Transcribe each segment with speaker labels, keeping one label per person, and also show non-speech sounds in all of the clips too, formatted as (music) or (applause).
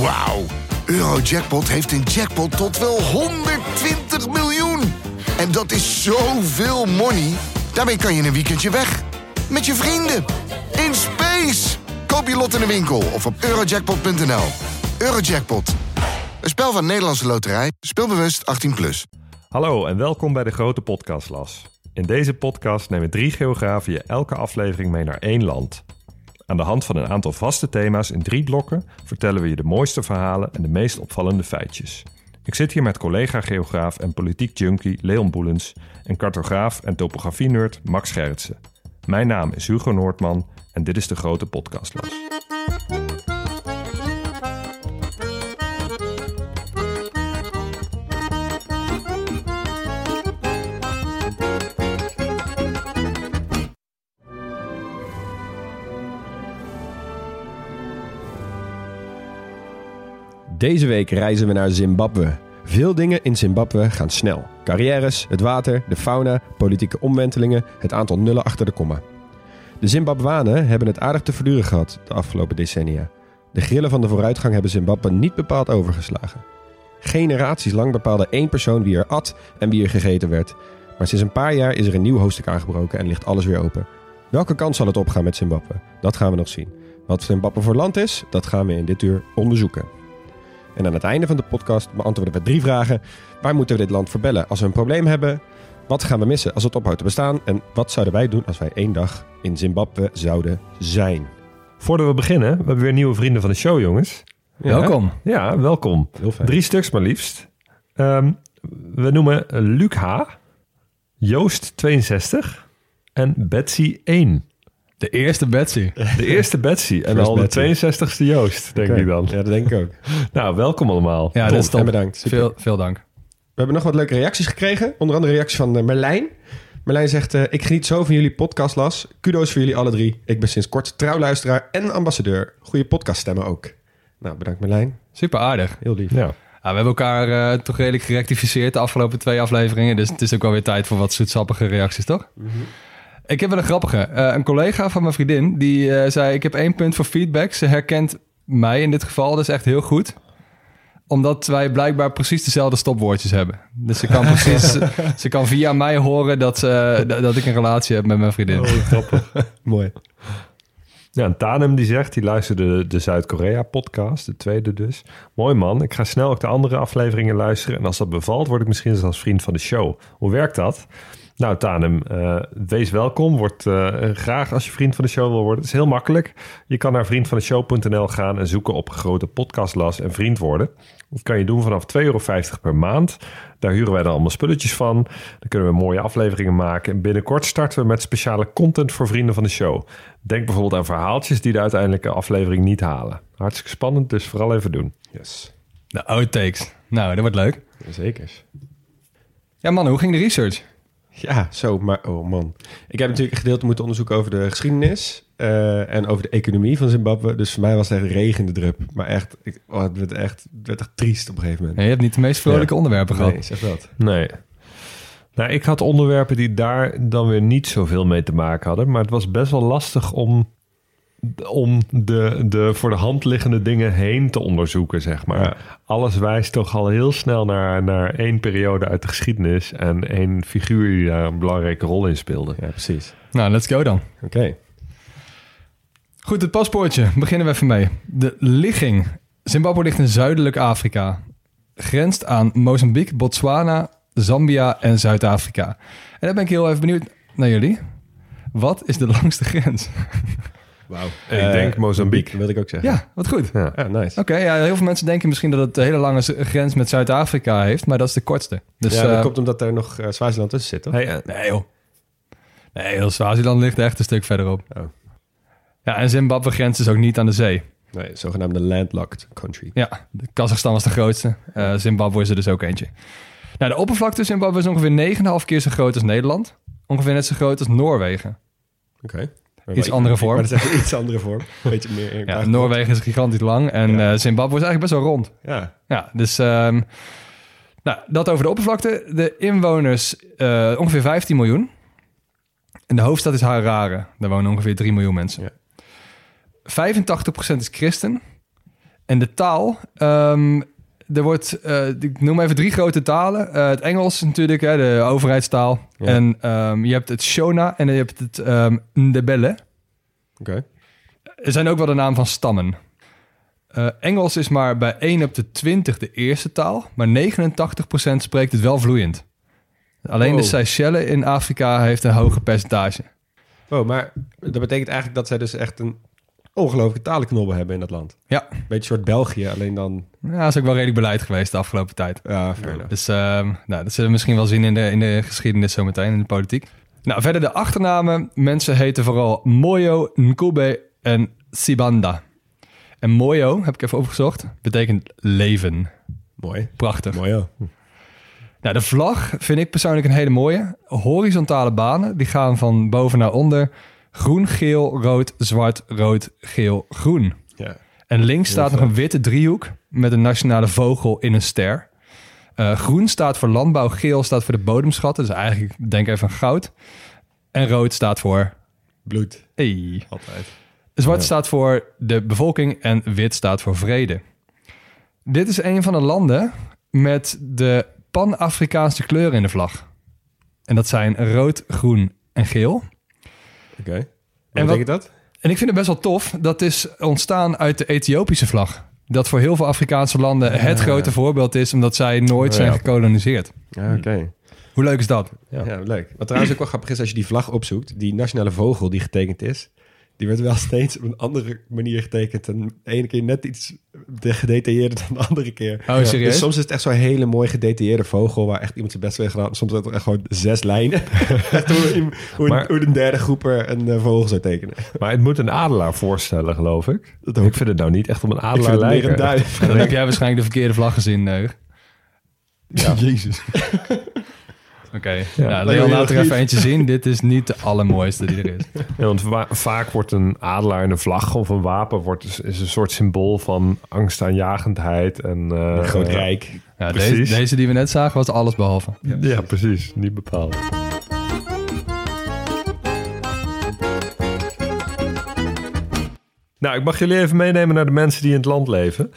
Speaker 1: Wauw. Eurojackpot heeft een jackpot tot wel 120 miljoen. En dat is zoveel money. Daarmee kan je een weekendje weg. Met je vrienden. In space. Koop je lot in de winkel of op eurojackpot.nl. Eurojackpot. Een spel van Nederlandse Loterij. Speelbewust 18+. Plus.
Speaker 2: Hallo en welkom bij de Grote Podcastlas. In deze podcast nemen drie geografen elke aflevering mee naar één land. Aan de hand van een aantal vaste thema's in drie blokken vertellen we je de mooiste verhalen en de meest opvallende feitjes. Ik zit hier met collega-geograaf en politiek junkie Leon Boelens en cartograaf en topografie-nerd Max Gerritsen. Mijn naam is Hugo Noordman en dit is de Grote Podcastlas.
Speaker 3: Deze week reizen we naar Zimbabwe. Veel dingen in Zimbabwe gaan snel. Carrières, het water, de fauna, politieke omwentelingen, het aantal nullen achter de komma. De Zimbabwanen hebben het aardig te verduren gehad de afgelopen decennia. De grillen van de vooruitgang hebben Zimbabwe niet bepaald overgeslagen. Generaties lang bepaalde één persoon wie er at en wie er gegeten werd. Maar sinds een paar jaar is er een nieuw hoofdstuk aangebroken en ligt alles weer open. Welke kant zal het opgaan met Zimbabwe? Dat gaan we nog zien. Wat Zimbabwe voor land is, dat gaan we in dit uur onderzoeken. En aan het einde van de podcast beantwoorden we drie vragen. Waar moeten we dit land verbellen als we een probleem hebben? Wat gaan we missen als het ophoudt te bestaan? En wat zouden wij doen als wij één dag in Zimbabwe zouden zijn?
Speaker 2: Voordat we beginnen, we hebben weer nieuwe vrienden van de show, jongens.
Speaker 4: Welkom.
Speaker 2: Ja, welkom.
Speaker 3: Heel fijn.
Speaker 2: Drie stuks maar liefst. Ehm, we noemen Luc H., Joost 62 en Betsy 1.
Speaker 4: De eerste Betsy.
Speaker 2: De eerste Betsy en al de
Speaker 3: Betsy.
Speaker 2: 62ste Joost, denk ik dan.
Speaker 3: Ja, dat denk ik ook.
Speaker 2: Nou, welkom allemaal.
Speaker 4: Ja, dat is top.
Speaker 3: en bedankt. Super.
Speaker 4: Veel, veel dank.
Speaker 3: We hebben nog wat leuke reacties gekregen. Onder andere reacties van eh, Merlijn. Merlijn zegt, eh, ik geniet zo van jullie podcastlas. Kudo's voor jullie alle drie. Ik ben sinds kort trouwluisteraar en ambassadeur. Goede podcaststemmen ook. Nou, bedankt Merlijn.
Speaker 4: Super aardig.
Speaker 3: Heel lief.
Speaker 2: Ja.
Speaker 4: Ja, we hebben elkaar eh, toch redelijk gerectificeerd de afgelopen twee afleveringen. Dus het is ook wel weer tijd voor wat zoetsappige reacties, toch? Ik heb wel een grappige. Eh, een collega van mijn vriendin die eh, zei: Ik heb één punt voor feedback. Ze herkent mij in dit geval. Dat is echt heel goed omdat wij blijkbaar precies dezelfde stopwoordjes hebben. Dus ze kan (laughs) precies, ze kan via mij horen dat, ze, dat ik een relatie heb met mijn vriendin. (laughs)
Speaker 3: Mooi.
Speaker 2: Ja, en Tanem die zegt, die luisterde de Zuid-Korea-podcast, de tweede dus. Mooi man, ik ga snel ook de andere afleveringen luisteren. En als dat bevalt, word ik misschien zelfs vriend van de show. Hoe werkt dat? Nou, Tanem, eh, wees welkom. Word eh, graag als je vriend van de show wil worden. Het is heel makkelijk. Je kan naar vriendvandeshow.nl gaan en zoeken op grote podcastlas en vriend worden. Dat kan je doen vanaf 2,50 euro per maand. Daar huren wij dan allemaal spulletjes van. Dan kunnen we mooie afleveringen maken. En binnenkort starten we met speciale content voor vrienden van de show. Denk bijvoorbeeld aan verhaaltjes die de uiteindelijke aflevering niet halen. Hartstikke spannend, dus vooral even doen.
Speaker 3: Yes.
Speaker 4: De outtakes. Nou, dat wordt leuk.
Speaker 3: Zeker.
Speaker 4: Ja, man, hoe ging de research?
Speaker 3: Ja, zo, maar oh man. Ik heb natuurlijk een gedeelte moeten onderzoeken over de geschiedenis eh, en over de economie van Zimbabwe. Dus voor mij was het echt regende drup. Maar echt, ik, oh, het, werd echt, het werd echt triest op een gegeven
Speaker 4: Ja,
Speaker 3: moment.
Speaker 4: je hebt niet de meest vrolijke
Speaker 3: Ja.
Speaker 4: onderwerpen gehad.
Speaker 3: Nee, zeg dat.
Speaker 2: Nee. Nou, ik had onderwerpen die daar dan weer niet zoveel mee te maken hadden. Maar het was best wel lastig om, om de, de voor de hand liggende dingen heen te onderzoeken, zeg maar.
Speaker 3: Ja.
Speaker 2: Alles wijst toch al heel snel naar, naar één periode uit de geschiedenis... en één figuur die daar een belangrijke rol in speelde.
Speaker 3: Ja, precies.
Speaker 4: Nou, let's go dan.
Speaker 3: Oké.
Speaker 4: Goed, het paspoortje. Beginnen we even mee. De ligging. Zimbabwe ligt in zuidelijk Afrika. Grenst aan Mozambique, Botswana, Zambia en Zuid-Afrika. En dan ben ik heel even benieuwd naar jullie. Wat is de (laughs) langste grens?
Speaker 3: Wauw.
Speaker 2: Ik denk Mozambique.
Speaker 3: Dat wilde ik ook zeggen.
Speaker 4: Ja, wat goed.
Speaker 2: Ja.
Speaker 3: Ja, nice.
Speaker 4: Oké, ja, heel veel mensen denken misschien dat het een hele lange grens met Zuid-Afrika heeft, maar dat is de kortste. Dus,
Speaker 3: ja, dat
Speaker 4: eh,
Speaker 3: komt omdat er nog eh Swaziland tussen zit, toch?
Speaker 2: Hey, eh,
Speaker 4: Nee joh. Nee, heel Swaziland ligt echt een stuk verderop.
Speaker 3: Oh.
Speaker 4: Ja, en Zimbabwe grenst dus ook niet aan de zee.
Speaker 3: Nee, zogenaamde landlocked country.
Speaker 4: Ja, Kazachstan was de grootste. Eh, Zimbabwe is er dus ook eentje. Nou, de oppervlakte van Zimbabwe is ongeveer 9,5 keer zo groot als Nederland. Ongeveer net zo groot als Noorwegen.
Speaker 3: Oké.
Speaker 4: Iets andere vorm. (laughs)
Speaker 3: Maar dat is iets andere vorm. Beetje meer.
Speaker 4: Ja, Noorwegen is gigantisch lang en
Speaker 3: Ja.
Speaker 4: eh, Zimbabwe is eigenlijk best wel rond.
Speaker 3: Ja.
Speaker 4: Ja, dus ehm, nou, dat over de oppervlakte. De inwoners eh, ongeveer 15 miljoen. En de hoofdstad is Harare. Daar wonen ongeveer 3 miljoen mensen.
Speaker 3: Ja.
Speaker 4: 85% is christen. En de taal, ehm, er wordt, eh, ik noem even drie grote talen. Eh, het Engels natuurlijk, hè, de overheidstaal.
Speaker 3: Ja.
Speaker 4: En ehm, je hebt het Shona en je hebt het ehm Ndebele.
Speaker 3: Oké.
Speaker 4: Er zijn ook wel de naam van stammen. Eh, Engels is maar bij 1 op de 20 de eerste taal, maar 89% spreekt het wel vloeiend. Alleen de. Seychelles in Afrika heeft een hoger percentage.
Speaker 3: Oh, maar dat betekent eigenlijk dat zij dus echt een ongelooflijke talenknobbel hebben in dat land.
Speaker 4: Ja,
Speaker 3: Beetje een soort België, alleen dan...
Speaker 4: ja, dat is ook wel redelijk beleid geweest de afgelopen tijd.
Speaker 3: Ja, enough.
Speaker 4: Dus ehm, nou, dat zullen we misschien wel zien in de, in de geschiedenis zometeen, in de politiek. Nou, verder de achternamen. Mensen heten vooral Moyo, Nkube en Sibanda. En Moyo, heb ik even opgezocht, betekent leven.
Speaker 3: Mooi.
Speaker 4: Prachtig.
Speaker 3: Mooi, ja.
Speaker 4: Nou, de vlag vind ik persoonlijk een hele mooie. Horizontale banen, die gaan van boven naar onder. Groen, geel, rood, zwart, rood, geel, groen.
Speaker 3: Ja.
Speaker 4: En links staat nog een witte driehoek met een nationale vogel in een ster. Eh, groen staat voor landbouw, geel staat voor de bodemschatten. Dus eigenlijk denk even aan goud. En rood staat voor...
Speaker 3: Bloed.
Speaker 4: Hey.
Speaker 3: Altijd.
Speaker 4: Zwart staat voor de bevolking en wit staat voor vrede. Dit is een van de landen met de Pan-Afrikaanse kleuren in de vlag. En dat zijn rood, groen en geel.
Speaker 3: Oké. Wat
Speaker 4: En
Speaker 3: betekent dat?
Speaker 4: En ik vind het best wel tof. Dat is ontstaan uit de Ethiopische vlag. Dat voor heel veel Afrikaanse landen het grote voorbeeld is... omdat zij nooit
Speaker 3: Oh,
Speaker 4: zijn
Speaker 3: ja.
Speaker 4: gekoloniseerd.
Speaker 3: Ja, oké.
Speaker 4: Hoe leuk is dat?
Speaker 3: Ja. leuk. Wat trouwens ook wel grappig is als je die vlag opzoekt, die nationale vogel die getekend is, die werd wel steeds op een andere manier getekend. En de ene keer net iets de gedetailleerder dan de andere keer.
Speaker 4: Oh, serieus?
Speaker 3: Dus soms is het echt zo'n hele mooi gedetailleerde vogel waar echt iemand zijn best heeft gedaan. Soms zijn het echt gewoon zes lijnen. (laughs) echt hoe, hoe,
Speaker 2: Maar-
Speaker 3: hoe een derde groeper een eh, vogel zou tekenen.
Speaker 2: Maar het moet een adelaar voorstellen, geloof ik.
Speaker 3: Dat
Speaker 2: ik vind het nou niet echt op een
Speaker 3: Ik
Speaker 2: adelaar
Speaker 3: vind het meer
Speaker 2: lijken.
Speaker 3: een duif.
Speaker 4: Dan heb jij waarschijnlijk de verkeerde vlag gezien, Neug.
Speaker 3: Ja. (laughs)
Speaker 4: Jezus. (laughs) Oké,
Speaker 2: Ja.
Speaker 4: nou,
Speaker 3: Lijkt me
Speaker 4: Leon, laat er even eentje zien. Dit is niet de allermooiste die er is. (laughs)
Speaker 2: Ja, want va- vaak wordt een adelaar in een vlag of een wapen wordt, is, een soort symbool van angstaanjagendheid. En, eh,
Speaker 3: Groot rijk.
Speaker 4: Ja, deze, deze die we net zagen was alles behalve.
Speaker 2: Ja, precies. Niet bepaald. Nou, ik mag jullie even meenemen naar de mensen die in het land leven.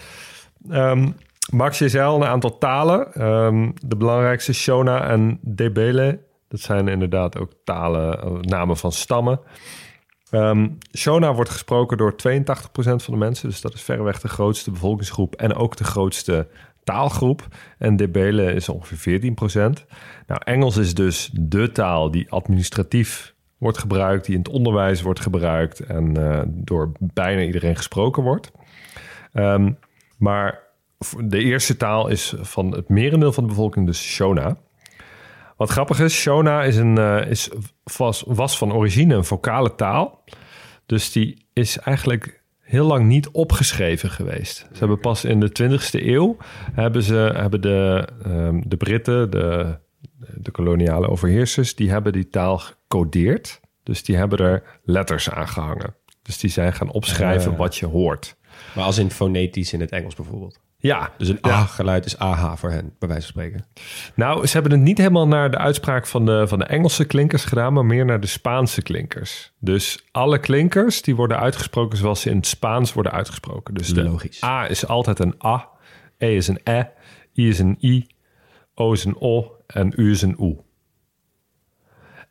Speaker 2: Ehm, Max, je zei al een aantal talen. Ehm, de belangrijkste Shona en Debele. Dat zijn inderdaad ook talen, eh, namen van stammen. Ehm, Shona wordt gesproken door 82% van de mensen. Dus dat is verreweg de grootste bevolkingsgroep en ook de grootste taalgroep. En Debele is ongeveer 14%. Nou, Engels is dus de taal die administratief wordt gebruikt, die in het onderwijs wordt gebruikt en eh, door bijna iedereen gesproken wordt. Ehm, maar de eerste taal is van het merendeel van de bevolking dus Shona. Wat grappig is, Shona is een, eh, is, was, was van origine een vocale taal. Dus die is eigenlijk heel lang niet opgeschreven geweest. Ze hebben pas in de 20e eeuw hebben, ze, hebben de, ehm, de Britten, de, de koloniale overheersers, die hebben die taal gecodeerd. Dus die hebben er letters aan gehangen. Dus die zijn gaan opschrijven wat je hoort.
Speaker 3: Maar als in fonetisch in het Engels bijvoorbeeld.
Speaker 2: Ja,
Speaker 3: Dus een A-geluid is AH voor hen, bij wijze van spreken.
Speaker 2: Nou, ze hebben het niet helemaal naar de uitspraak van de, van de Engelse klinkers gedaan, maar meer naar de Spaanse klinkers. Dus alle klinkers die worden uitgesproken zoals ze in het Spaans worden uitgesproken. Dus de
Speaker 3: Logisch.
Speaker 2: A is altijd een A, E is een E, I is een I, O is een O en U is een U.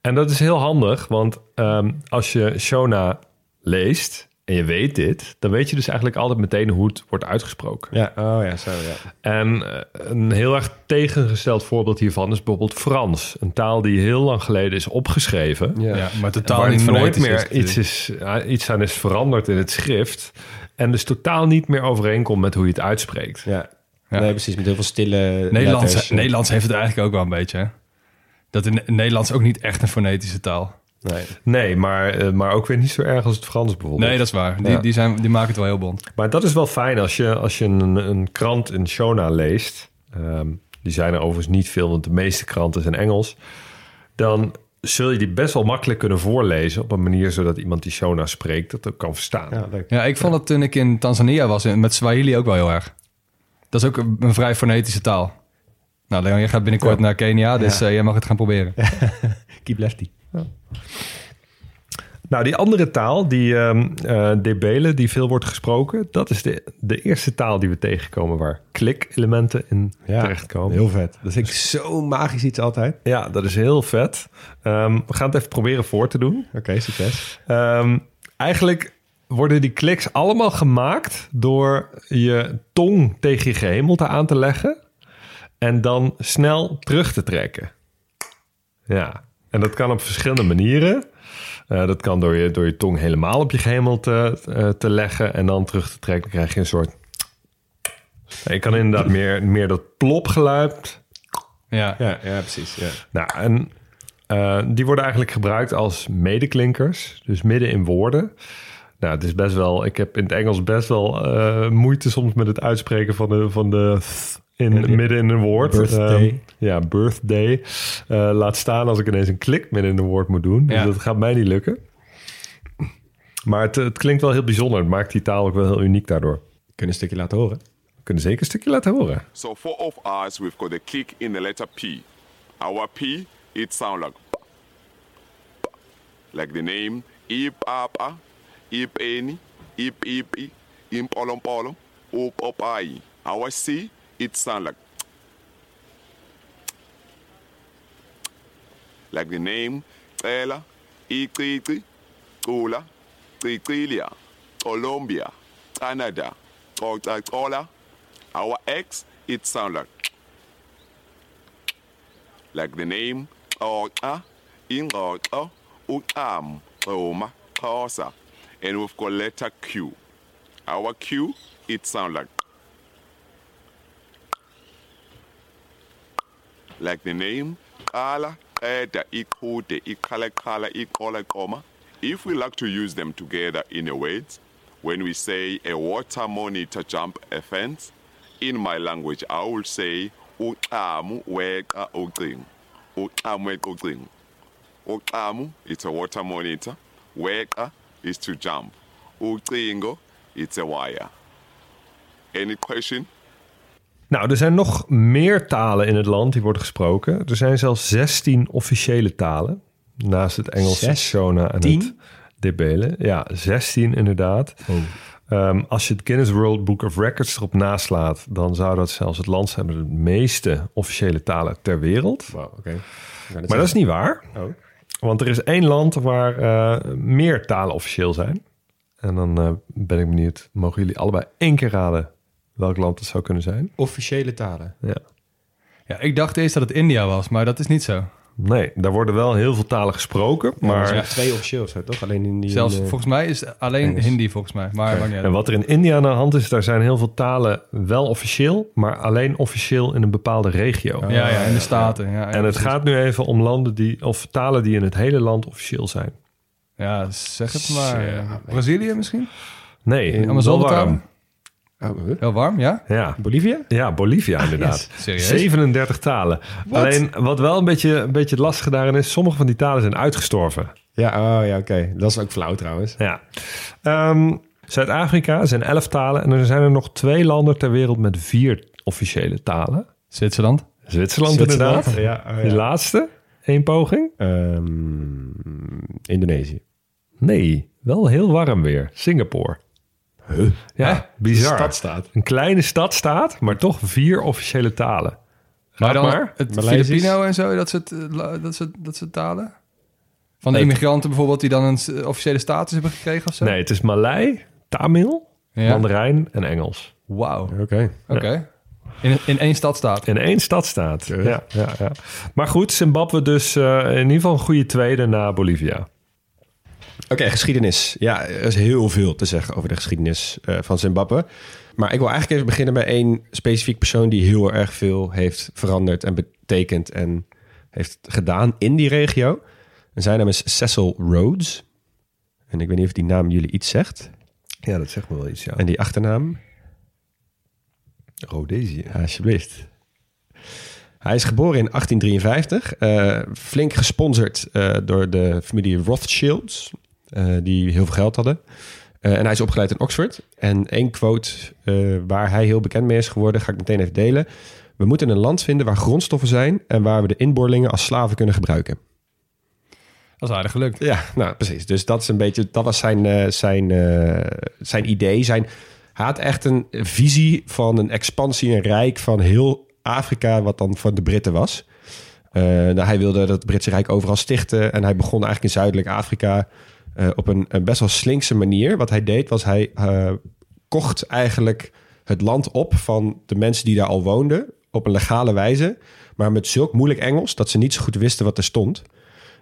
Speaker 2: En dat is heel handig, want ehm, als je Shona leest en je weet dit, dan weet je dus eigenlijk altijd meteen hoe het wordt uitgesproken.
Speaker 3: Ja, oh ja, zo ja.
Speaker 2: En eh, een heel erg tegengesteld voorbeeld hiervan is bijvoorbeeld Frans. Een taal die heel lang geleden is opgeschreven.
Speaker 3: Ja.
Speaker 4: Ja, maar totaal
Speaker 2: waar
Speaker 4: niet
Speaker 2: nooit meer iets, is, iets aan is veranderd in het schrift. En dus totaal niet meer overeenkomt met hoe je het uitspreekt.
Speaker 3: Ja.
Speaker 4: Ja.
Speaker 3: Nee, precies. Met heel veel stille
Speaker 4: Nederlands,
Speaker 3: letters.
Speaker 4: Nederlands heeft het eigenlijk ook wel een beetje. hè? Dat in Nederlands ook niet echt een fonetische taal.
Speaker 3: Nee.
Speaker 2: Nee, maar, eh, maar ook weer niet zo erg als het Frans bijvoorbeeld.
Speaker 4: Nee, dat is waar. Die,
Speaker 2: Ja.
Speaker 4: die, zijn, die maken het wel heel bond.
Speaker 2: Maar dat is wel fijn als je, als je een, een krant in Shona leest. Ehm, die zijn er overigens niet veel, want de meeste kranten zijn Engels. Dan zul je die best wel makkelijk kunnen voorlezen op een manier zodat iemand die Shona spreekt dat ook kan verstaan.
Speaker 3: Ja, leuk.
Speaker 4: Ja, ik vond het toen ik in Tanzania was, met Swahili ook wel heel erg. Dat is ook een, vrij fonetische taal. Nou, Leon, je gaat binnenkort naar Kenia, dus
Speaker 3: Ja.
Speaker 4: eh, jij mag het gaan proberen. (laughs)
Speaker 3: Keep lefty.
Speaker 2: Nou, die andere taal, die ehm eh, debelen, die veel wordt gesproken, dat is de, de eerste taal die we tegenkomen waar klik-elementen in terechtkomen.
Speaker 3: heel vet. Dat vind ik zo magisch iets altijd.
Speaker 2: Ja, dat is heel vet. Ehm, we gaan het even proberen voor te doen.
Speaker 3: Oké, succes.
Speaker 2: Ehm, eigenlijk worden die kliks allemaal gemaakt door je tong tegen je gehemelte aan te leggen en dan snel terug te trekken. Ja, en dat kan op verschillende manieren. Eh, dat kan door je, door je tong helemaal op je gehemelte eh, te leggen en dan terug te trekken. Dan krijg je een soort... Je kan inderdaad meer, meer dat plopgeluid
Speaker 4: Ja.
Speaker 3: Ja, ja precies. Ja.
Speaker 2: nou, en eh, die worden eigenlijk gebruikt als medeklinkers, dus midden in woorden. Nou, het is best wel, ik heb in het Engels best wel eh, moeite soms met het uitspreken van de, van de th in,
Speaker 3: die-
Speaker 2: midden in een woord.
Speaker 3: Birthday.
Speaker 2: Ehm, ja, birthday. Eh, laat staan als ik ineens een klik midden in een woord moet doen. Dus
Speaker 4: Ja.
Speaker 2: dat gaat mij niet lukken. Maar het, het klinkt wel heel bijzonder. Het maakt die taal ook wel heel uniek daardoor.
Speaker 3: Kunnen we een stukje laten horen?
Speaker 2: We kunnen zeker een stukje laten horen.
Speaker 5: So for of us, we've got the click in the letter P. Our P, it sounds like p, p. like the name Ip Apa, Ip Eni, Ip Ipi, Impolom Polom, Op Opai. Our C, it sound like like the name Ela, Iqiqi, Cula, Qiqilia, Colombia, Canada, Coca-Cola. Our X, it sound like like the name Oka, Ingoka, Ukam, Roma, Kosa. And we've got letter Q. Our Q, it sound like like the name Kala, Eda, Ikude, Ikala Kala, Ikola Koma. If we like to use them together in a word, when we say a water monitor jump a fence, in my language I will say uqamu weqa uqing. Uqamu weqa uqing. Uqamu, it's a water monitor. Weqa is to jump. Uqingo, it's a wire. Any question?
Speaker 2: Nou, er zijn nog meer talen in het land die worden gesproken. Er zijn zelfs 16 officiële talen. Naast het Engels? Shona en het Debele. Ja, 16 inderdaad. Ehm, als je het Guinness World Book of Records erop naslaat... dan zou dat zelfs het land zijn met de meeste officiële talen ter wereld.
Speaker 3: Wow.
Speaker 2: Maar dat is niet waar.
Speaker 3: Oh.
Speaker 2: Want er is één land waar eh, meer talen officieel zijn. En dan eh, ben ik benieuwd, mogen jullie allebei één keer raden welk land het zou kunnen zijn?
Speaker 3: Officiële talen.
Speaker 2: Ja.
Speaker 4: ja, ik dacht eerst dat het India was, maar dat is niet zo.
Speaker 2: Nee, daar worden wel heel veel talen gesproken.
Speaker 3: Maar
Speaker 2: Maar
Speaker 3: er zijn twee officieel zo, toch? Alleen in die...
Speaker 4: Zelfs
Speaker 3: in, eh,
Speaker 4: volgens mij is het alleen
Speaker 3: Engels.
Speaker 4: Hindi volgens mij. Maar uit.
Speaker 2: en wat er in India aan de hand is, daar zijn heel veel talen wel officieel, maar alleen officieel in een bepaalde regio.
Speaker 4: ja, ja, in de Staten. Ja, ja,
Speaker 2: en het
Speaker 4: precies.
Speaker 2: gaat nu even om landen die, of talen die in het hele land officieel zijn.
Speaker 4: Ja, zeg het maar. Brazilië misschien?
Speaker 2: Nee, warm.
Speaker 3: Oh?
Speaker 4: Heel warm, ja?
Speaker 2: Ja.
Speaker 3: Bolivia?
Speaker 2: Ja, Bolivia inderdaad.
Speaker 4: Serieus?
Speaker 2: 37 talen. Alleen wat wel een beetje, een beetje het lastige daarin is, sommige van die talen zijn uitgestorven.
Speaker 3: Ja, oh ja, oké. Dat is ook flauw trouwens.
Speaker 2: Ja. Ehm, Zuid-Afrika zijn 11 talen en er zijn er nog twee landen ter wereld met vier officiële talen.
Speaker 4: Zwitserland?
Speaker 2: Zwitserland,
Speaker 3: Zwitserland?
Speaker 2: inderdaad.
Speaker 3: Ja, oh ja.
Speaker 2: Die laatste, één poging?
Speaker 3: Ehm, Indonesië.
Speaker 2: Nee, wel heel warm weer. Singapore. Ja,
Speaker 4: Hè?
Speaker 2: bizar.
Speaker 3: Stadstaat.
Speaker 2: Een kleine stadstaat, maar toch vier officiële talen.
Speaker 4: Maar dan
Speaker 2: maar.
Speaker 4: het
Speaker 3: Maleisisch?
Speaker 4: Filipino en zo, dat soort, eh, dat soort, dat soort talen? Van de immigranten bijvoorbeeld die dan een officiële status hebben gekregen of zo?
Speaker 2: Nee, het is Malij, Tamil,
Speaker 4: Ja.
Speaker 2: Mandarijn en Engels.
Speaker 4: Wauw.
Speaker 3: Oké.
Speaker 4: Oké. In, in één stad staat.
Speaker 2: In één stad staat.
Speaker 3: Keurig.
Speaker 2: Ja, ja, ja. Maar goed, Zimbabwe dus eh, in ieder geval een goede tweede na Bolivia.
Speaker 3: Oké, geschiedenis. Ja, er is heel veel te zeggen over de geschiedenis eh, van Zimbabwe. Maar ik wil eigenlijk even beginnen bij één specifiek persoon die heel erg veel heeft veranderd en betekend en heeft gedaan in die regio. En zijn naam is Cecil Rhodes. En ik weet niet of die naam jullie iets zegt.
Speaker 2: Ja, dat zegt me wel iets, ja.
Speaker 3: En die achternaam?
Speaker 2: Rhodesië.
Speaker 3: Ja, alsjeblieft. Hij is geboren in 1853. eh, flink gesponsord eh, door de familie Rothschilds, die heel veel geld hadden. Eh, en hij is opgeleid in Oxford. En één quote eh, waar hij heel bekend mee is geworden, ga ik meteen even delen. We moeten een land vinden waar grondstoffen zijn en waar we de inboorlingen als slaven kunnen gebruiken.
Speaker 4: Dat is aardig gelukt.
Speaker 3: Ja, nou precies. Dus dat is een beetje, dat was zijn, eh, zijn, eh, zijn idee. Zijn, hij had echt een visie van een expansie en rijk van heel Afrika, wat dan van de Britten was. Eh, nou, hij wilde dat Britse Rijk overal stichten. En hij begon eigenlijk in Zuidelijk Afrika eh, op een, een best wel slinkse manier. Wat hij deed was hij eh, kocht eigenlijk het land op van de mensen die daar al woonden. Op een legale wijze. Maar met zulk moeilijk Engels dat ze niet zo goed wisten wat er stond.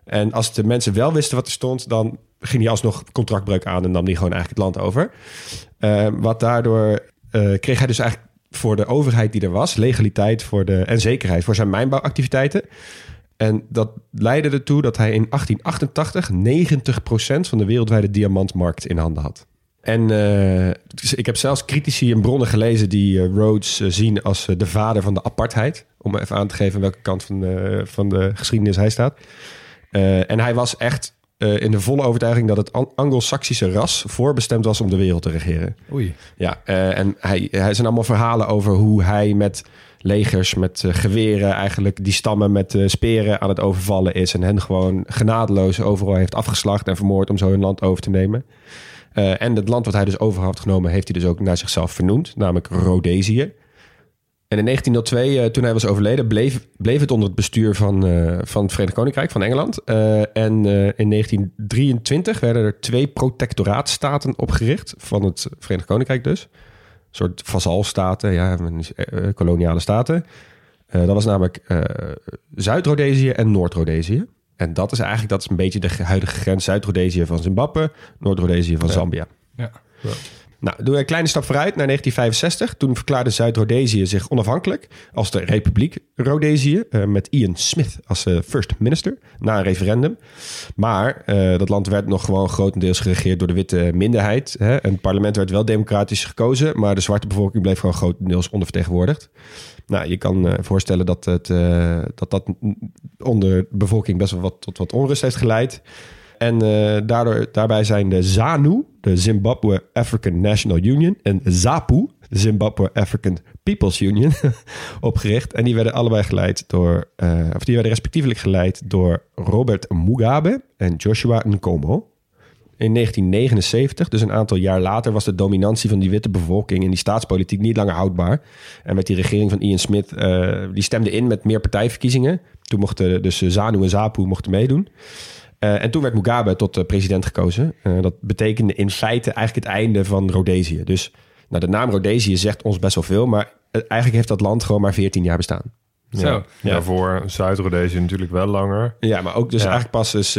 Speaker 3: En als de mensen wel wisten wat er stond, dan ging hij alsnog contractbreuk aan en nam hij gewoon eigenlijk het land over. Eh, wat daardoor eh, kreeg hij dus eigenlijk voor de overheid die er was, legaliteit voor de, en zekerheid voor zijn mijnbouwactiviteiten. En dat leidde ertoe dat hij in 1888 90% van de wereldwijde diamantmarkt in handen had. En eh, ik heb zelfs critici en bronnen gelezen die eh, Rhodes eh, zien als de vader van de apartheid. Om even aan te geven welke kant van de, van de geschiedenis hij staat. En hij was echt in de volle overtuiging dat het An- Anglo-Saxische ras voorbestemd was om de wereld te regeren.
Speaker 4: Oei.
Speaker 3: Ja, en hij, hij zijn allemaal verhalen over hoe hij met legers, met eh, geweren, eigenlijk die stammen met eh, speren aan het overvallen is. En hen gewoon genadeloos overal heeft afgeslacht en vermoord om zo hun land over te nemen. Eh, en het land wat hij dus over had genomen, heeft hij dus ook naar zichzelf vernoemd, namelijk Rhodesië. En in 1902, eh, toen hij was overleden, bleef, bleef het onder het bestuur van, van het Verenigd Koninkrijk, van Engeland. En in 1923 werden er twee protectoraatstaten opgericht, van het Verenigd Koninkrijk dus. Een soort vazalstaten, ja, eh, koloniale staten. Eh, dat was namelijk eh, Zuid-Rhodesië en Noord-Rhodesië. En dat is eigenlijk dat is een beetje de huidige grens Zuid-Rhodesië van Zimbabwe, Noord-Rhodesië van Zambia.
Speaker 4: Ja.
Speaker 3: Nou, doen we een kleine stap vooruit naar 1965. Toen verklaarde Zuid-Rhodesië zich onafhankelijk als de Republiek Rhodesië. eh, met Ian Smith als eh, first minister na een referendum. Maar eh, dat land werd nog gewoon grotendeels geregeerd door de witte minderheid. Hè? En het parlement werd wel democratisch gekozen, maar de zwarte bevolking bleef gewoon grotendeels ondervertegenwoordigd. Nou, je kan voorstellen dat, het, dat dat onder de bevolking best wel wat, tot wat onrust heeft geleid. En eh, daardoor, daarbij zijn de ZANU, de Zimbabwe African National Union, en ZAPU, de Zimbabwe African People's Union, (laughs) opgericht. En die werden allebei geleid door, eh, of die werden respectievelijk geleid door Robert Mugabe en Joshua Nkomo. In 1979, dus een aantal jaar later, was de dominantie van die witte bevolking in die staatspolitiek niet langer houdbaar. En met die regering van Ian Smith, eh, die stemde in met meer partijverkiezingen. Toen mochten dus ZANU en ZAPU mochten meedoen. Eh, en toen werd Mugabe tot eh, president gekozen. Eh, dat betekende in feite eigenlijk het einde van Rhodesië. Dus nou, de naam Rhodesië zegt ons best wel veel, maar eigenlijk heeft dat land gewoon maar 14 jaar bestaan.
Speaker 4: Zo.
Speaker 2: Ja, voor Zuid-Rhodesië natuurlijk wel langer.
Speaker 3: Ja, maar ook dus
Speaker 2: Ja.
Speaker 3: eigenlijk pas dus,